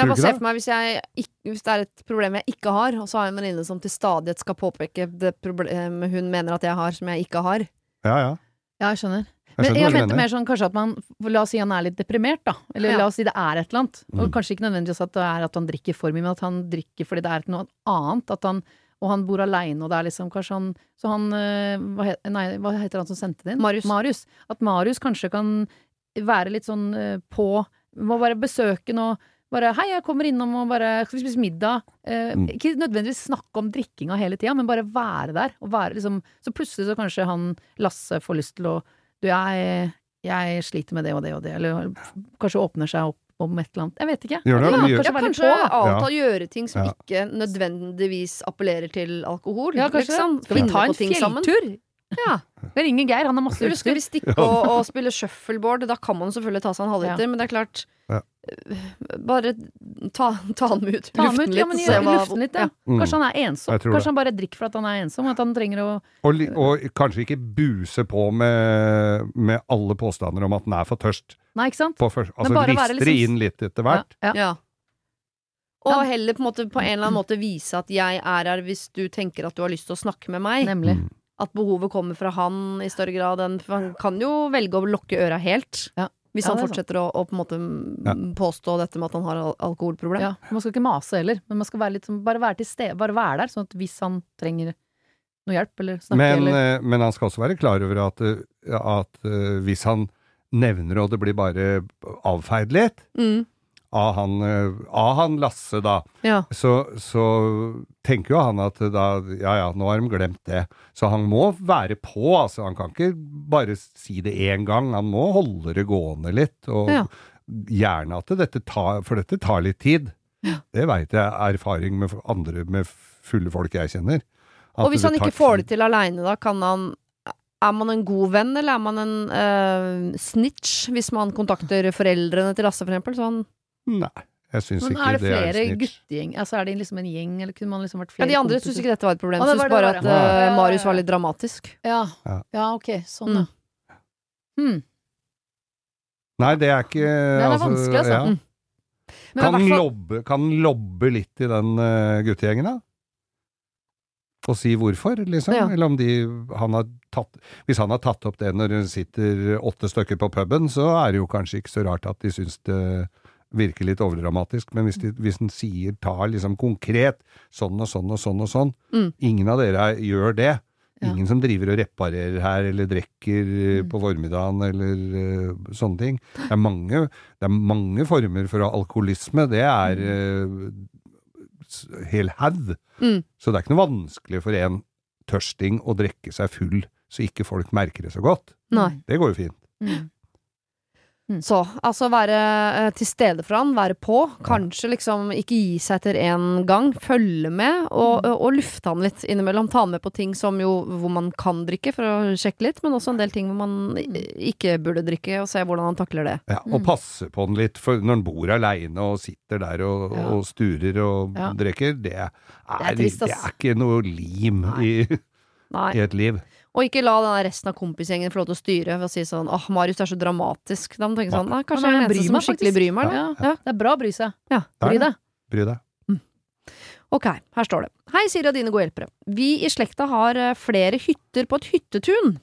Jeg bare ser for meg hvis, jeg, hvis det er et problem jeg ikke har, og så har jeg en venninne som til stadighet skal påpeke det problemet hun mener at jeg har, som jeg ikke har. Ja, ja. Ja, jeg skjønner. Jeg Men skjønner jeg mente mer sånn kanskje at man La oss si han er litt deprimert, da. Eller Ja. la oss si det er et eller annet. Og Mm. kanskje ikke nødvendigvis at det er at han drikker for mye, men at han drikker fordi det er noe annet. At han, og han bor aleine, og det er liksom kanskje han Så han eh, hva, he, nei, hva heter han som sendte det inn? Marius. At Marius kanskje kan være litt sånn eh, på Må bare besøke og bare 'Hei, jeg kommer innom og bare Skal vi spise middag?' Eh, Mm. Ikke nødvendigvis snakke om drikkinga hele tida, men bare være der. Og være liksom Så plutselig så kanskje han Lasse får lyst til å Du, jeg, jeg sliter med det og det og det. Eller kanskje åpner seg opp om et eller annet. Jeg vet ikke. Gjør det, Ja, kanskje Ja, kanskje avta å gjøre ting som Ja. ikke nødvendigvis appellerer til alkohol. Ja, kanskje liksom. Skal vi ta en fjelltur? Ja. Jeg ringer Geir, han har masse utstyr. skal vi stikke og, og spille shuffleboard? Da kan man selvfølgelig ta seg en halvliter, Ja. men det er klart Ja. Bare ta, ta han ut. Ta ham luften ut, litt. ja, men hva- luften litt, ja. Mm. Kanskje han er ensom. Kanskje det. han bare drikker for at han er ensom. At han trenger å Og, og kanskje ikke buse på med, med alle påstander om at han er for tørst. Nei, ikke sant? På først, altså bare være rister liksom- inn litt etter hvert. Ja. Ja. Og heller på en, måte, på en eller annen måte vise at jeg er her hvis du tenker at du har lyst til å snakke med meg. Nemlig. Mm. At behovet kommer fra han i større grad enn For han kan jo velge å lukke øra helt. Ja. Hvis Ja, han er fortsetter å, å på en måte Ja. påstå dette med at han har al alkoholproblem. Ja, man skal ikke mase heller, men man skal være litt, bare være til stede, bare være der, sånn at hvis han trenger noe hjelp eller snakke Men, eller eh, men han skal også være klar over at, eh, at eh, hvis han nevner og det blir bare avfeid litt Mm. Av han, eh, av han Lasse, da, ja. så, så tenker jo han at da Ja ja, nå har de glemt det. Så han må være på, altså. Han kan ikke bare si det én gang. Han må holde det gående litt. Og Ja. gjerne at dette tar For dette tar litt tid. Det veit jeg er erfaring med andre med fulle folk jeg kjenner. Og hvis han ikke får det til aleine, da kan han Er man en god venn, eller er man en uh, snitch hvis man kontakter foreldrene til Lasse, for eksempel? Så han Nei, jeg syns ikke ikke er det det er det flere guttegjeng? Altså er det liksom en gjeng, eller kunne man liksom vært Ja, de andre syns ikke dette var et problem. ah, det det bare bare. at ja, Marius var litt dramatisk. Ja. Ja. ja, ok, sånn Mm. ja. Hmm. Nei, det er ikke Det er vanskelig, altså. ja. Mm. Men Kan hvert fall- lobbe, kan lobbe litt i den uh, guttegjengen, da? Og si hvorfor, liksom? Ja. Eller om de han har tatt Hvis han har tatt opp det når det sitter åtte stykker på puben, så er det jo kanskje ikke så rart at de syns det virker litt overdramatisk. Men hvis, de, hvis en sier, tar liksom konkret sånn og sånn og sånn og sånn Mm. Ingen av dere er- gjør det. Ja. Ingen som driver og reparerer her, eller drikker eh, Mm. på formiddagen, eller uh, sånne ting. Det er mange, det er mange former for alkoholisme. Det er uh, hel haug. Mm. Så det er ikke noe vanskelig for en tørsting å drikke seg full, så ikke folk merker det så godt. Nei. Det går jo fint. Mm. Så altså være eh, til stede for han, være på. Kanskje liksom ikke gi seg etter én gang. Følge med, og, Mm. og lufte han litt innimellom. Ta han med på ting som jo hvor man kan drikke, for å sjekke litt, men også en del ting hvor man ikke burde drikke, og se hvordan han takler det. Ja, og Mm. passe på han litt, for når han bor aleine og sitter der og, Ja. og sturer og Ja. drikker, det er, er trist, det er ikke noe lim i, Nei. i et liv. Og ikke la den resten av kompisgjengen få lov til å styre ved å si sånn åh, Marius er så dramatisk. Da må du tenke sånn, nei, kanskje jeg er den eneste som skikkelig faktisk. bryr meg? Ja. Ja. Det er bra å bry seg. Ja. Bry deg. Bry deg. Ok, her står det. Hei, Siri og dine gode hjelpere. Vi i slekta har eh, flere hytter på et hyttetun.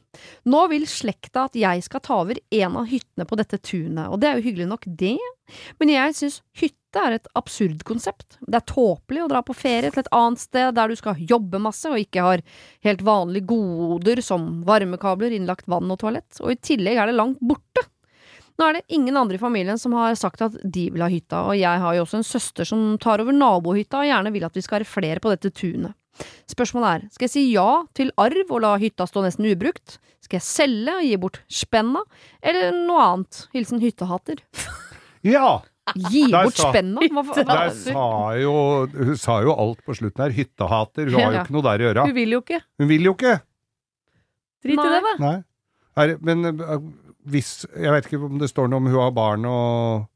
Nå vil slekta at jeg skal ta over en av hyttene på dette tunet, og det er jo hyggelig nok det, men jeg synes hytte er et absurd konsept. Det er tåpelig å dra på ferie til et annet sted der du skal jobbe masse og ikke har helt vanlige goder som varmekabler, innlagt vann og toalett, og i tillegg er det langt borte. Nå er det ingen andre i familien som har sagt at de vil ha hytta, og jeg har jo også en søster som tar over nabohytta og gjerne vil at vi skal være flere på dette tunet. Spørsmålet er, skal jeg si ja til arv og la hytta stå nesten ubrukt? Skal jeg selge og gi bort spenna? Eller noe annet? Hilsen hyttehater. Ja! Gi Der bort spenna? Der sa jo, hun sa jo alt på slutten her. Hyttehater. Hun har jo ikke noe der å gjøre. Hun vil jo ikke. Hun vil jo ikke! Drit i det, da. Nei. Er, men eh, hvis Jeg vet ikke om det står noe om hun har barn og,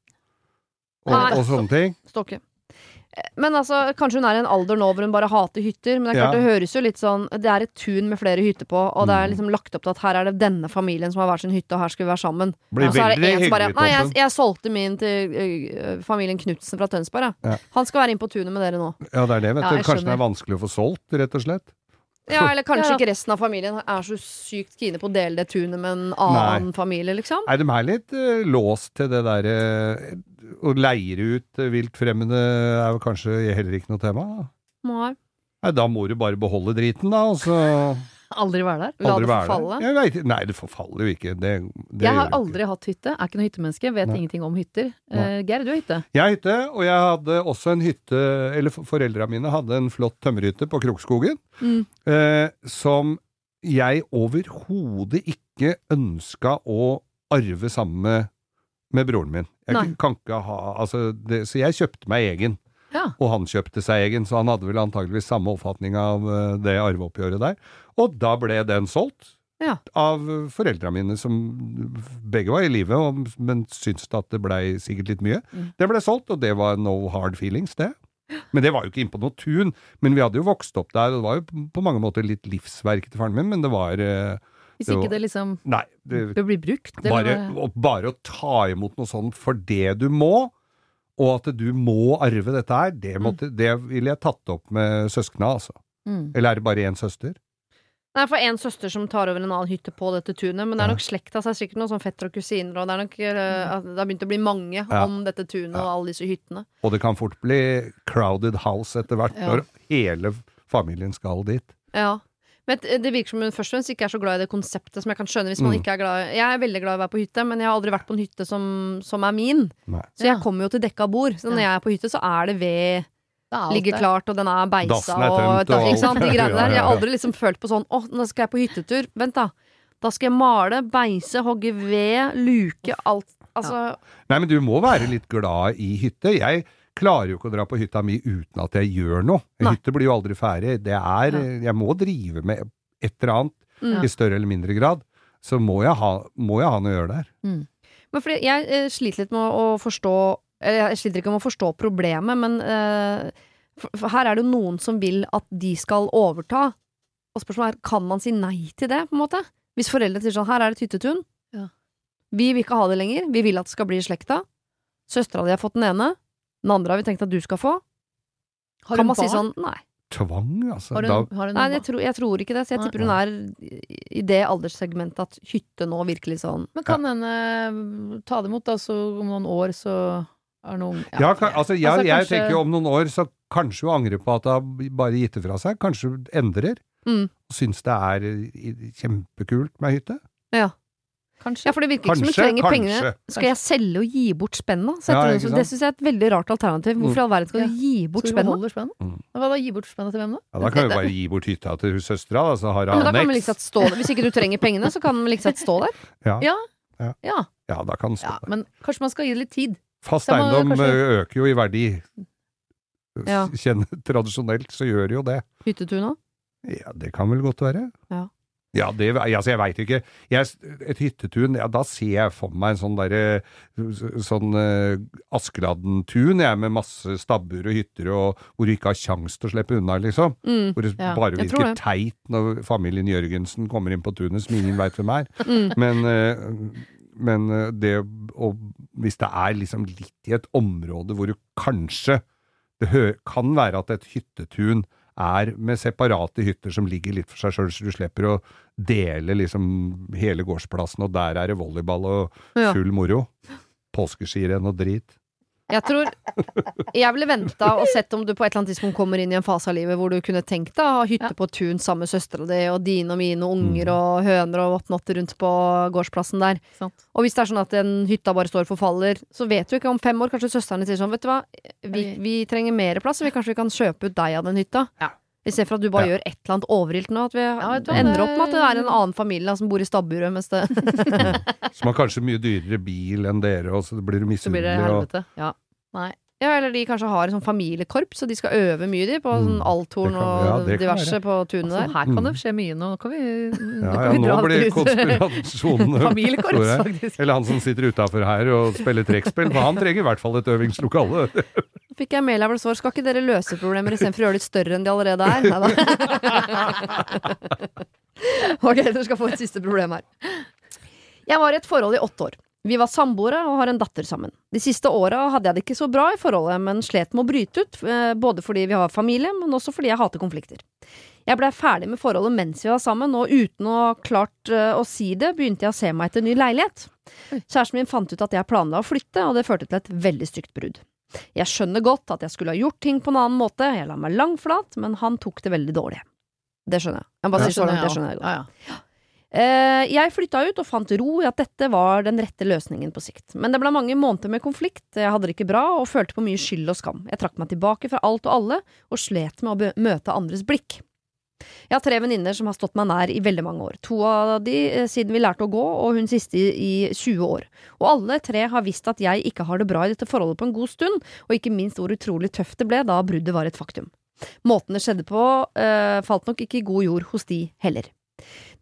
og, Nei. og sånne ting. Står ikke. Men altså, kanskje hun er i en alder nå hvor hun bare hater hytter. Men det er klart Ja. det høres jo litt sånn Det er et tun med flere hytter på, og det er Mm. liksom lagt opp til at her er det denne familien som har hver sin hytte, og her skal vi være sammen. Blir Og så er det en som bare Nei, jeg, jeg solgte min til ø, familien Knutsen fra Tønsberg, jeg. Ja. Han skal være inn på tunet med dere nå. Ja, det er det, vet du. Kanskje det skjønner. er vanskelig å få solgt, rett og slett. Ja, eller kanskje Ja. ikke resten av familien er så sykt kine på å dele det tunet med en annen familie, liksom. Nei, de er litt uh, låst til det derre Å leire ut uh, vilt fremmede er jo kanskje heller ikke noe tema? Nei. Nei, da må du bare beholde driten, da, og så Aldri være der. La aldri det forfalle. Jeg vet, nei, det forfaller jo ikke. Det, det Jeg har aldri ikke. hatt hytte. Er ikke noe hyttemenneske. Vet Nei. ingenting om hytter. Eh, Geir, du har hytte. Jeg har hytte, og jeg hadde også en hytte Eller for- foreldra mine hadde en flott tømmerhytte på Krokskogen. Mm. uh, som jeg overhodet ikke ønska å arve sammen med, med broren min. Jeg kan ikke ha altså det, Så jeg kjøpte meg egen. Ja. Og han kjøpte seg egen, så han hadde vel antageligvis samme oppfatning av eh, det arveoppgjøret der. Og da ble den solgt. Ja. Av foreldra mine, som begge var i live, men syntes at det blei sikkert litt mye. Mm. Det ble solgt, og det var no hard feelings, det. Men det var jo ikke innpå noe tun. Men vi hadde jo vokst opp der, og det var jo på mange måter litt livsverk til faren min, men det var eh, Hvis Det ikke det liksom Nei. Det, bør bli brukt. bare, bare å ta imot noe sånt for det du må, og at du må arve dette her, det, måtte, det ville jeg tatt opp med søskna, altså. Mm. Eller er det bare én søster? Er for en søster som tar over en annen hytte på dette tunet, men det er nok slekta, seg er sikkert noen sånn fetter og kusiner, og det er nok eh, det har begynt å bli mange Ja. om dette tunet og alle disse hyttene. Og det kan fort bli crowded house etter hvert, Ja. når hele familien skal dit. Ja. Men det virker som hun først og fremst ikke er så glad i det konseptet, som jeg kan skjønne hvis man Mm. ikke er glad i Jeg er veldig glad i å være på hytte, men jeg har aldri vært på en hytte som, som er min. Nei. Så jeg Ja. kommer jo til dekka bord. Så når jeg er på hytte, så er det ved er ligger klart, og den er beisa Dassen er og, tømt, og Ikke sant, de alt. greiene der. Jeg har aldri liksom følt på sånn Å, nå skal jeg på hyttetur. Vent, da. Da skal jeg male, beise, hogge ved, luke, alt. Altså Nei, men du må være litt glad i hytte. Jeg klarer jo ikke å dra på hytta mi uten at jeg gjør noe. En Nei. hytte blir jo aldri ferdig. Det er Jeg må drive med et eller annet Mm. i større eller mindre grad. Så må jeg ha, må jeg ha noe å gjøre der. Mm. Men fordi jeg eh, sliter litt med å forstå Eller jeg sliter ikke med å forstå problemet, men eh, for, for her er det jo noen som vil at de skal overta. Og spørsmålet er, kan man si nei til det, på en måte? Hvis foreldre sier sånn, her er det et hyttetun. Ja. Vi vil ikke ha det lenger. Vi vil at det skal bli i slekta. Søstera di har fått den ene. Den andre har vi tenkt at du skal få. Har kan man si sånn, nei. Tvang, altså. Har Da, hun, har hun Nei, jeg tror, jeg tror ikke det. Så jeg Nei. tipper hun er i- det alderssegmentet at hytte nå virkelig sånn Men kan henne ta det imot, da, så om noen år så er noen ja, kan, altså, jeg, Altså, jeg kanskje- tenker jo om noen år så kanskje hun angrer på at hun bare gitt det fra seg. Kanskje hun endrer. Mm. Og syns det er eh, kjempekult med hytte. Ja. Kanskje. Ja, for det virker ikke som hun trenger kanskje. pengene. Skal jeg selge og gi bort spenna? Ja, Ja, det syns jeg er et veldig rart alternativ. Hvorfor i all verden skal Ja. du gi bort du spenna? spennet? Mm. Hva da, gi bort spennet til hvem da? Ja, da kan vi bare gi bort hytta til søstera, da, så har hun kan man anneks. liksom. Hvis ikke du trenger pengene, så kan den liksom stå der. Ja. Ja. Ja. Ja, ja, da kan den stå ja, der. men kanskje man skal gi det litt tid. Fast eiendom kanskje- øker jo i verdi. Ja. Kjenner, tradisjonelt så gjør det jo det. Hyttetuna. Ja, det kan vel godt være. Ja. Ja, det, altså jeg veit ikke. Jeg, et hyttetun, ja, da ser jeg for meg en sånn derre sånn uh, Askeladden-tun, jeg, med masse stabbur og hytter, og hvor du ikke har kjangs til å slippe unna, liksom. Mm. Hvor det Ja, bare virker det. teit når familien Jørgensen kommer inn på tunet som ingen veit hvem er. Mm. Men, uh, men eh, det å Hvis det er liksom litt i et område hvor du kanskje Det kan være at et hyttetun er med separate hytter som ligger litt for seg sjøl, så du slipper å dele liksom hele gårdsplassen, og der er det volleyball og full moro. Påskeskirenn og drit. Jeg tror Jeg ville venta og sett om du på et eller annet tidspunkt kommer inn i en fase av livet hvor du kunne tenkt deg å ha hytte Ja. på tun sammen med søstera di og dine og mine unger Mm. og høner og whatnot rundt på gårdsplassen der. Sant? Og hvis det er sånn at den hytta bare står og forfaller, så vet du ikke om fem år kanskje søsteren sier sånn, vet du hva, vi, vi trenger mer plass, så vi kanskje vi kan kjøpe ut deg av den hytta. Ja. I stedet for at du bare Ja. gjør et eller annet overilt nå, at vi ja, du ender opp med at det er en annen familie da, som bor i stabburet, mens det Som har kanskje mye dyrere bil enn dere, og så blir du Så blir det misunnelig. og- Ja. Nei. Ja, eller de kanskje har en sånn familiekorps, og de skal øve mye, de, på Mm. sånn althorn og ja, diverse på tunet Altså, der. her kan Mm. det skje mye nå. Nå kan vi, Ja, kan ja, vi nå dra blir til- konspirasjonen Familiekorps, faktisk. Eller han som sitter utafor her og spiller trekkspill, for han trenger i hvert fall et øvingslokale. Fikk jeg mail av hvor det står 'Skal ikke dere løse problemer istedenfor å gjøre det større enn de allerede er'? Neida. ok, dere skal få et siste problem her. Jeg var i et forhold i åtte år. Vi var samboere og har en datter sammen. De siste åra hadde jeg det ikke så bra i forholdet, men slet med å bryte ut, eh, både fordi vi har familie, men også fordi jeg hater konflikter. Jeg blei ferdig med forholdet mens vi var sammen, og uten å klart eh, å si det, begynte jeg å se meg etter ny leilighet. Kjæresten min fant ut at jeg planla å flytte, og det førte til et veldig stygt brudd. Jeg skjønner godt at jeg skulle ha gjort ting på en annen måte, jeg la meg langflat, men han tok det veldig dårlig. Det skjønner jeg. Jeg bare si så langt, det skjønner jeg godt. Ja, ja. Eh, jeg flytta ut og fant ro i at dette var den rette løsningen på sikt. Men det ble mange måneder med konflikt, jeg hadde det ikke bra og følte på mye skyld og skam. Jeg trakk meg tilbake fra alt og alle, og slet med å møte andres blikk. Jeg har tre venninner som har stått meg nær i veldig mange år. To av de eh, siden vi lærte å gå, og hun siste i, i 20 år. Og alle tre har visst at jeg ikke har det bra i dette forholdet på en god stund, og ikke minst hvor utrolig tøft det ble da bruddet var et faktum. Måten det skjedde på, eh, falt nok ikke i god jord hos de heller.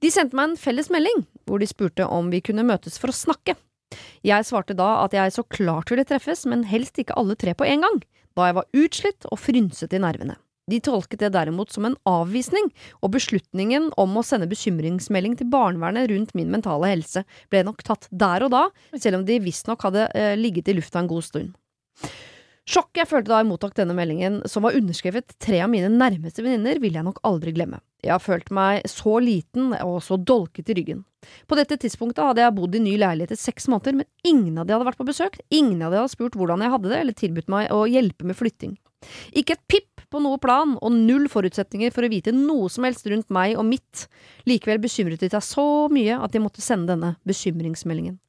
De sendte meg en felles melding, hvor de spurte om vi kunne møtes for å snakke. Jeg svarte da at jeg så klart ville treffes, men helst ikke alle tre på en gang, da jeg var utslitt og frynset i nervene. De tolket det derimot som en avvisning, og beslutningen om å sende bekymringsmelding til barnevernet rundt min mentale helse ble nok tatt der og da, selv om de visstnok hadde eh, ligget i lufta en god stund. Sjokket jeg følte da jeg mottok denne meldingen, som var underskrevet tre av mine nærmeste venninner, vil jeg nok aldri glemme. Jeg har følt meg så liten og så dolket i ryggen. På dette tidspunktet hadde jeg bodd i ny leilighet i seks måneder, men ingen av de hadde vært på besøk, ingen av de hadde spurt hvordan jeg hadde det, eller tilbudt meg å hjelpe med flytting. Ikke et pip på noe plan, og null forutsetninger for å vite noe som helst rundt meg og mitt. Likevel bekymret de seg så mye at de måtte sende denne bekymringsmeldingen.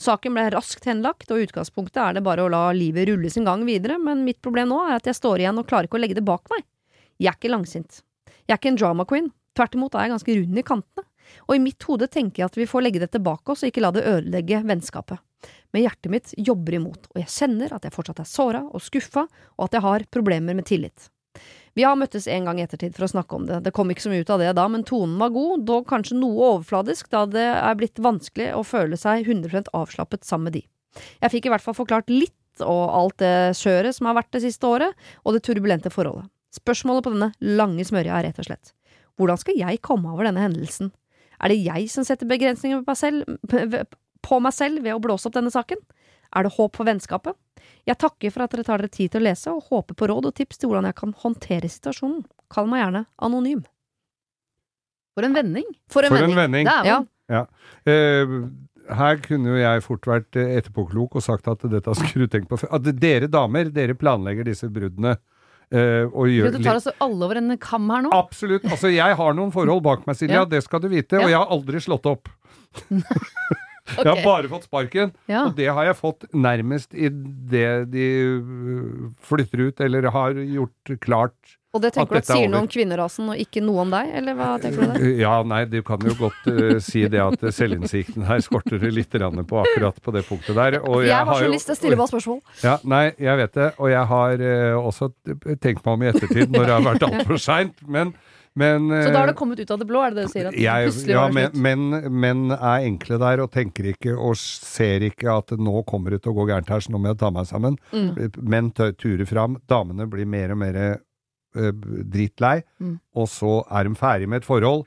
Saken ble raskt henlagt, og i utgangspunktet er det bare å la livet rulle sin gang videre, men mitt problem nå er at jeg står igjen og klarer ikke å legge det bak meg. Jeg er ikke langsint. Jeg er ikke en drama queen. Tvert imot er jeg ganske rund i kantene. Og i mitt hode tenker jeg at vi får legge dette bak oss og ikke la det ødelegge vennskapet. Men hjertet mitt jobber imot, og jeg kjenner at jeg fortsatt er såra og skuffa, og at jeg har problemer med tillit. Vi har møttes en gang i ettertid for å snakke om det, det kom ikke så mye ut av det da, men tonen var god, dog kanskje noe overfladisk, da det er blitt vanskelig å føle seg 100 avslappet sammen med de. Jeg fikk i hvert fall forklart litt, og alt det skjøret som har vært det siste året, og det turbulente forholdet. Spørsmålet på denne lange smørja er rett og slett, hvordan skal jeg komme over denne hendelsen? Er det jeg som setter begrensninger på meg selv, på meg selv ved å blåse opp denne saken? Er det håp for vennskapet? Jeg takker for at dere tar dere tid til å lese, og håper på råd og tips til hvordan jeg kan håndtere situasjonen. Kall meg gjerne anonym. For en vending. For en For en vending. vending. Dæven. Ja. Eh, her kunne jo jeg fort vært eh, etterpåklok og sagt at dette skulle du tenkt på før. At dere damer, dere planlegger disse bruddene. Uh, og gjør Du tar altså alle over en kam her nå. Absolutt. Altså, jeg har noen forhold bak meg, Silja, Ja. det skal du vite. Og jeg har aldri slått opp. Jeg har bare fått sparken, Ja. og det har jeg fått nærmest idet de øh, flytter ut, eller har gjort klart Og det tenker At du at er sier noe om kvinnerasen, og ikke noe om deg, eller hva tenker du der? Ja, nei, du kan jo godt uh, si det at selvinnsikten her skorter det litt på akkurat på det punktet der. Og Jeg jeg har lyst til å stille bare spørsmål. Ja, nei, jeg vet det, og jeg har uh, også tenkt meg om i ettertid når det har vært altfor seint, men, men Så da har det kommet ut av det blå, er det det du sier? At jeg, ja, men, slutt? men, men er enkle der og tenker ikke og ser ikke at nå kommer det til å gå gærent her, så nå må jeg ta meg sammen. Mm. Menn turer fram, damene blir mer og mer eh, drittlei, Mm. og så er de ferdig med et forhold.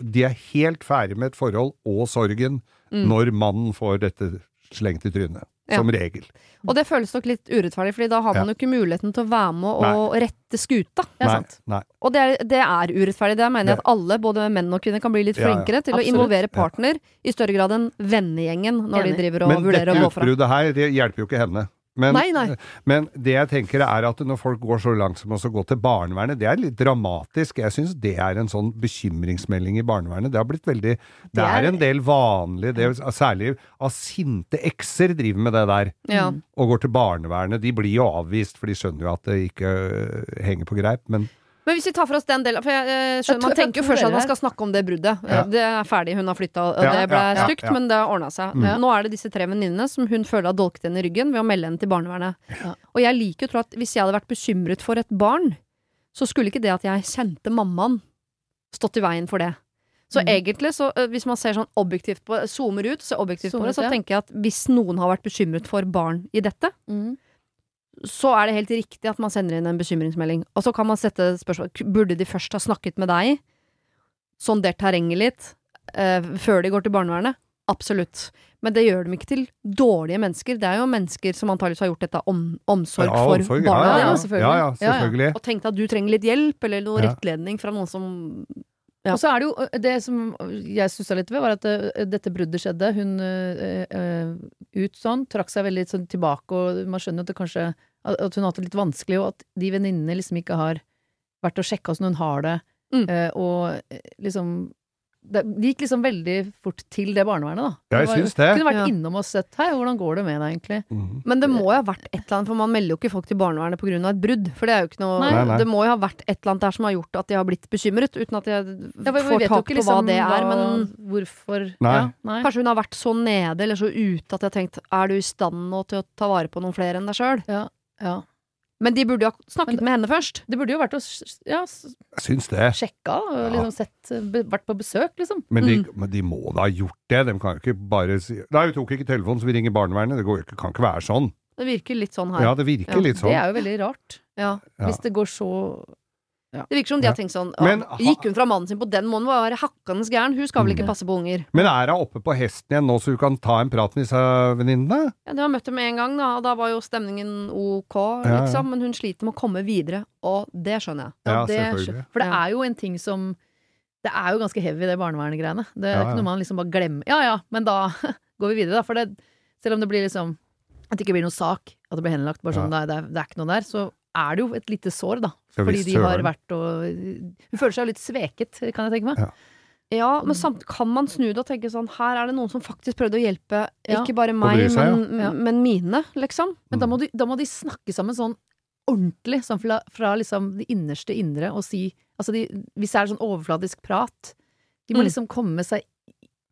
De er helt ferdig med et forhold og sorgen Mm. når mannen får dette slengt i trynet. Ja. Som regel. Og det føles nok litt urettferdig, Fordi da har man Ja. jo ikke muligheten til å være med og rette skuta. Det er nei, sant. nei. Og det er, det er urettferdig. Det mener jeg at alle, både menn og kvinner, kan bli litt Ja, ja. flinkere til å involvere partner i større grad enn vennegjengen når Enig. de driver og Men vurderer å gå fra. Men dette utbruddet her, det hjelper jo ikke henne. Men, Nei, nei. men det jeg tenker er at når folk går så langt som å gå til barnevernet, det er litt dramatisk. Jeg syns det er en sånn bekymringsmelding i barnevernet. Det har blitt veldig Det, Det er- er en del vanlig, det, særlig av sinte ekser driver med det der. Ja. Og går til barnevernet. De blir jo avvist, for de skjønner jo at det ikke øh, henger på greip. Men Men hvis vi tar for oss den delen For jeg, eh, Jeg skjønner, Man tror- tenker jo først at man skal snakke om det bruddet. Ja. Eh, Det er ferdig, hun har flytta, og det ble ja, ja, stygt, ja. men det har ordna seg. Mm. Nå er det disse tre venninnene som hun føler har dolket henne i ryggen ved å melde henne til barnevernet. Ja. Og jeg liker å tro at hvis jeg hadde vært bekymret for et barn, så skulle ikke det at jeg kjente mammaen, stått i veien for det. Så Mm. egentlig, så, eh, hvis man ser sånn objektivt på zoomer ut, så objektivt på det, så ja. tenker jeg at hvis noen har vært bekymret for barn i dette, Mm. Så er det helt riktig at man sender inn en bekymringsmelding. Og så kan man sette spørsmål Burde de først ha snakket med deg? Sondert terrenget litt? eh, før de går til barnevernet? Absolutt. Men det gjør dem ikke til dårlige mennesker. Det er jo mennesker som antakeligvis har gjort dette om, omsorg Ja, for omsorg, barna ja, ja, selvfølgelig. Ja, ja, Ja, ja. selvfølgelig. Og tenkt at du trenger litt hjelp, eller noe Ja. rettledning fra noen som Ja. Og så er det jo det som jeg stussa litt ved, var at øh, dette bruddet skjedde. Hun øh, ut sånn, trakk seg veldig sånn tilbake, og man skjønner at det kanskje At hun har hatt det litt vanskelig, og at de venninnene liksom ikke har vært og sjekka åssen hun har det, Mm. øh, og liksom det, gikk liksom veldig fort til det barnevernet, da. Ja, jeg syns det. Kunne vært Ja. innom og sett Hei, hvordan går det med deg, egentlig? Mm. Men det må jo ha vært et eller annet, for man melder jo ikke folk til barnevernet pga. et brudd. For det er jo ikke noe Nei. Nei, nei. Det må jo ha vært et eller annet der som har gjort at de har blitt bekymret, uten at jeg Ja, får tak ikke på hva liksom det er. Men Hvorfor Nei. Ja, nei. kanskje hun har vært så nede eller så ute at jeg har tenkt er du i stand nå til å ta vare på noen flere enn deg sjøl? Ja. Men de burde jo ha snakket Men- med henne først. Det burde jo vært å ja, s- Jeg syns det. sjekka og liksom sett Vært på besøk, liksom. Men de, Mm. men de må da ha gjort det. De kan jo ikke bare si Nei, vi tok ikke telefonen, så vi ringer barnevernet. Det går, ikke- kan ikke være sånn. Det virker litt sånn her. Ja, det virker Ja, litt Det sånn. er jo veldig rart. Ja. Ja. Hvis det går så Det virker som de har tenkt sånn Men ha- Gikk hun fra mannen sin på den måneden, var hakkende gæren. Hun skal vel ikke Mm. passe på unger. Men er hun oppe på hesten igjen nå, så hun kan ta en prat med disse venninnene? Ja, de har møtt dem en gang, da, og da var jo stemningen ok, Ja, ja. liksom. Men hun sliter med å komme videre, og det skjønner jeg. Ja, det, selvfølgelig. For det er jo en ting som Det er jo ganske heavy, det barnevernet-greiene. Det er Ja, ikke noe man liksom bare glemmer. Ja ja, men da går vi videre, da. For det, selv om det blir liksom At det ikke blir noen sak, at det blir henlagt, bare sånn, det, det, det er ikke noe der, så er det jo et lite sår, da. Fordi de har vært og Hun føler seg jo litt sveket, kan jeg tenke meg. Ja. Ja, men samt kan man snu det og tenke sånn Her er det noen som faktisk prøvde å hjelpe Ja. ikke bare meg, seg, men, ja. men mine, liksom. Men da må, de, da må de snakke sammen sånn ordentlig, sånn fra, fra liksom det innerste indre, og si Altså de, hvis det er sånn overfladisk prat De må Mm. liksom komme seg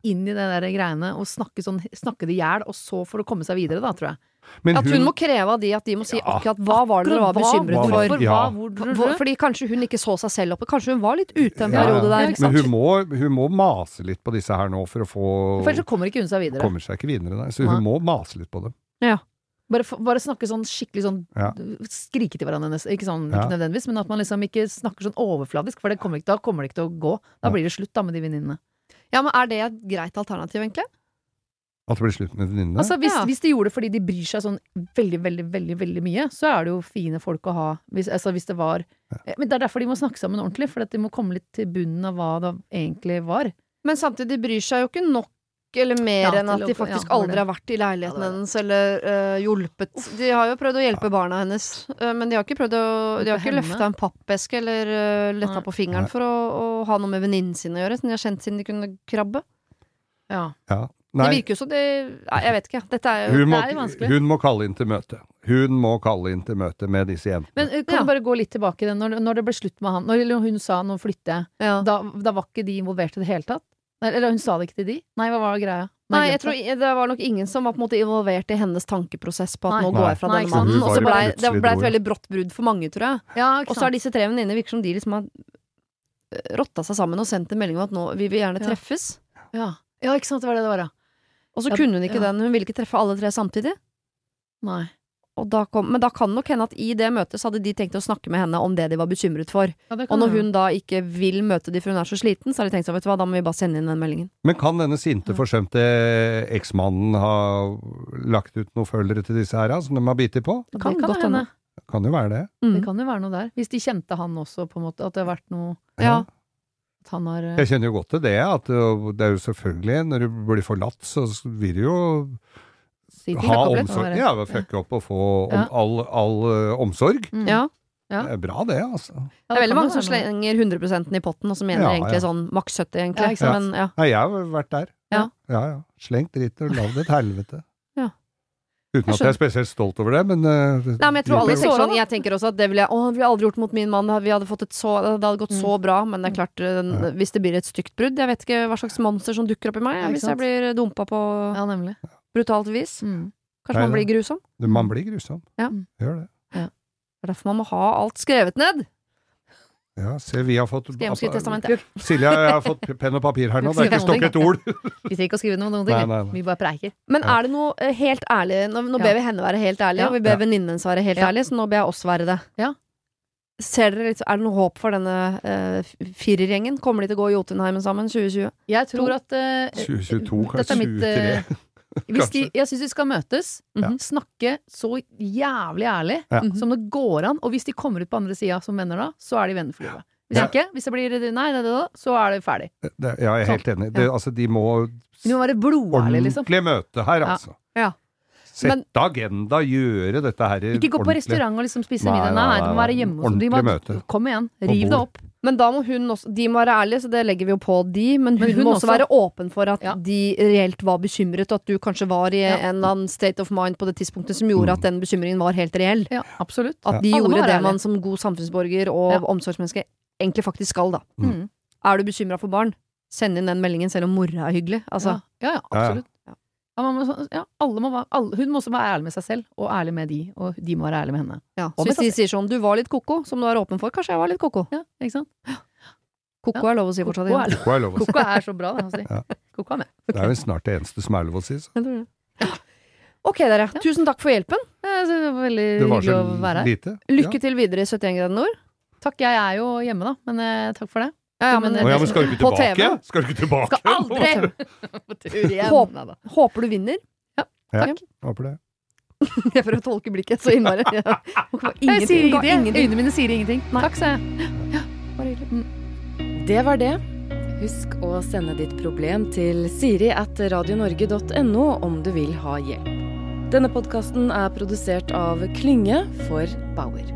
inn i det der greiene og snakke sånn Snakke det i hjel, og så for å komme seg videre, da, tror jeg. Men At hun må kreve av de at de må si Ja. akkurat hva var det dere var bekymret hva- for. Ja. hva, hvor, Fordi kanskje hun ikke så seg selv oppe. Kanskje hun var litt ute en Ja, ja. periode der. Ja, ikke Men hun må, hun må mase litt på disse her nå for å få For ellers kommer ikke hun seg videre. Kommer seg ikke videre, nei. Så hun må mase litt på dem. Bare, bare snakke sånn skikkelig sånn Ja. Skrike til hverandre. Ikke sånn Ja. ikke nødvendigvis, men at man liksom ikke snakker sånn overfladisk, for det kommer ikke, da kommer det ikke til å gå. Da Ja. blir det slutt da med de venninnene. Ja, men er det et greit alternativ, egentlig? At det blir slutt med venninnene. Altså, hvis, Ja. hvis de gjorde det fordi de bryr seg sånn veldig, veldig, veldig veldig mye, så er det jo fine folk å ha. Hvis, altså, hvis det var ja. Men det er derfor de må snakke sammen ordentlig, for at de må komme litt til bunnen av hva det egentlig var. Men samtidig, de bryr seg jo ikke nok eller mer Ja, enn at de faktisk ja, aldri har vært i leiligheten Ja, hennes eller uh, hjulpet. De har jo prøvd å hjelpe barna hennes, uh, men de har ikke prøvd å De har ikke løfta en pappeske eller uh, letta Nei. på fingeren Nei. for å, å ha noe med venninnen sin å gjøre, som de har kjent siden de kunne krabbe. Ja. Ja. Det virker jo som det Nei, jeg vet ikke. Dette er jo hun må, det er vanskelig. hun må kalle inn til møte. Hun må kalle inn til møte med disse jentene. Men eh, kan Ja. du bare gå litt tilbake i det, når, når det ble slutt med han, når hun sa 'nå flytter jeg', ja. da, da var ikke de involvert i det hele tatt? Eller hun sa det ikke til de? Nei, hva var greia? Nei, jeg tror det. det var nok ingen som var på en måte involvert i hennes tankeprosess på at Nei. nå går jeg fra Nei, denne mannen. Og så ble, det ble et veldig brått brudd for mange, tror jeg. Ja, Og så har disse tre venninnene virker som de liksom har øh, rotta seg sammen og sendt en melding om at nå vil vi gjerne Ja. treffes. Ja. ja, ikke sant, det var det det var, ja. Og så Ja, kunne hun ikke ja. den. Hun ville ikke treffe alle tre samtidig. Nei. Og da kom, men da kan nok hende at i det møtet så hadde de tenkt å snakke med henne om det de var bekymret for. Ja, Og når hun da ikke vil møte de for hun er så sliten, så har de tenkt sånn, vet du hva, da må vi bare sende inn den meldingen. Men kan denne sinte, forsømte eksmannen ha lagt ut noen følgere til disse her, som de har bitt på? Det kan det kan godt hende. Det Kan jo være det. Mm. Det kan jo være noe der. Hvis de kjente han også, på en måte. At det har vært noe Ja. Har eh, Jeg kjenner jo godt til det, at det er jo selvfølgelig, når du blir forlatt, så vil du jo ha omsorg. Ja, fucke opp og få om, all, all uh, omsorg. Mm. ja. Ja. Det er bra det, altså. Det er veldig mange som slenger 100 i potten, og som mener Ja, egentlig ja. sånn maks 70, egentlig. Ja, ikke sant? Men ja. Nei, jeg har vært der. Ja. ja, ja. Slengt dritt og lagd et helvete. Ja. Uten at jeg er spesielt stolt over det, men uh, Nei, men jeg tror alle tenker sånn. Jeg tenker også at det ville jeg Å, det ville jeg aldri gjort mot min mann. Vi hadde fått et så Det hadde gått så bra. Men det er klart, eh, hvis det blir et stygt brudd Jeg vet ikke hva slags monster som dukker opp i meg Ja, hvis jeg blir dumpa på Ja, brutalt vis. Mm. Kanskje Nei, man blir grusom. Man blir grusom. Ja. Gjør det. Det er derfor man må ha alt skrevet ned. Ja, se, vi har fått testamentet. Silje, jeg har fått penn og papir her nå. Det er ikke stokket et ord. Vi trenger ikke å skrive noe, noe Nei, nei, nei. Vi bare preiker. Men er det noe eh, helt ærlig Nå, nå Ja. ber vi henne være helt ærlig, Ja. og vi ber Ja. venninnen hennes være helt Ja. ærlig, så nå ber jeg oss være det. Ja. Ser dere litt, Er det noe håp for denne uh, firergjengen? Kommer de til å gå i Jotunheimen sammen 2020? Jeg tror at uh, 2022, Dette kanskje er mitt, eh, 2023. de, Jeg syns de skal møtes, Ja. snakke så jævlig ærlig Ja. som det går an. Og hvis de kommer ut på andre sida som venner da, så er de venner for livet. Hvis Ja. ikke, hvis det blir nei, det, det, så er det ferdig. Det- Ja, jeg er helt enig. Det, altså, de må De må være blodærlige, liksom. Ordentlig møte her, Ja. altså. Ja. Sette agenda, gjøre dette her Ikke gå på restaurant og liksom spise middag. Nei, nei, det må være hjemme hos dem. De ordentlig må- møte. Kom igjen, riv det opp. Men da må hun også De må være ærlige, så det legger vi jo på de. Men hun, Men hun må også også. være åpen for at Ja. de reelt var bekymret, og at du kanskje var i Ja. en eller annen state of mind på det tidspunktet som gjorde Mm. at den bekymringen var helt reell. Ja, absolutt. At de gjorde det man som god samfunnsborger og Ja. omsorgsmenneske egentlig faktisk skal, da. Mm. Er du bekymra for barn? Send inn den meldingen selv om mora er hyggelig. Altså, ja, ja, ja, Ja, ja. absolutt. Ja, man må, ja, alle må være, alle, hun må også være ærlig med seg selv, og ærlig med de, og de må være ærlige med henne. ja. Så hvis de sier sånn 'du var litt ko-ko', som du er åpen for, kanskje jeg var litt ko-ko. Ja, ikke sant? Ko-ko er lov å si fortsatt. Koko Ja. er, Koko er lov å si. koko er så bra, det. si. Ja. Koko er med. Det er vel snart det eneste som er lov å si. Så. Jeg. Ok, dere. Tusen takk for hjelpen. Det var veldig Det var hyggelig å være her. lite. Lykke til videre i 71 grader nord. Takk, jeg er jo hjemme, da, men eh, takk for det. Ja, ja, men- Å ja, men skal du ikke på tilbake? TV. Skal du ikke tilbake? Skal aldri på tur igjen. Håp- Nei da. Håper du vinner. Ja, Takk. håper det. Jeg prøver å tolke blikket så innmari. Ja. Jeg sier Ingenting. ga ingenting. ingenting. Øynene mine sier ingenting. Takk, sa jeg. Bare hyggelig. Det var det. Husk å sende ditt problem til siri at radionorge.no om du vil ha hjelp. Denne podkasten er produsert av Klynge for Bauer.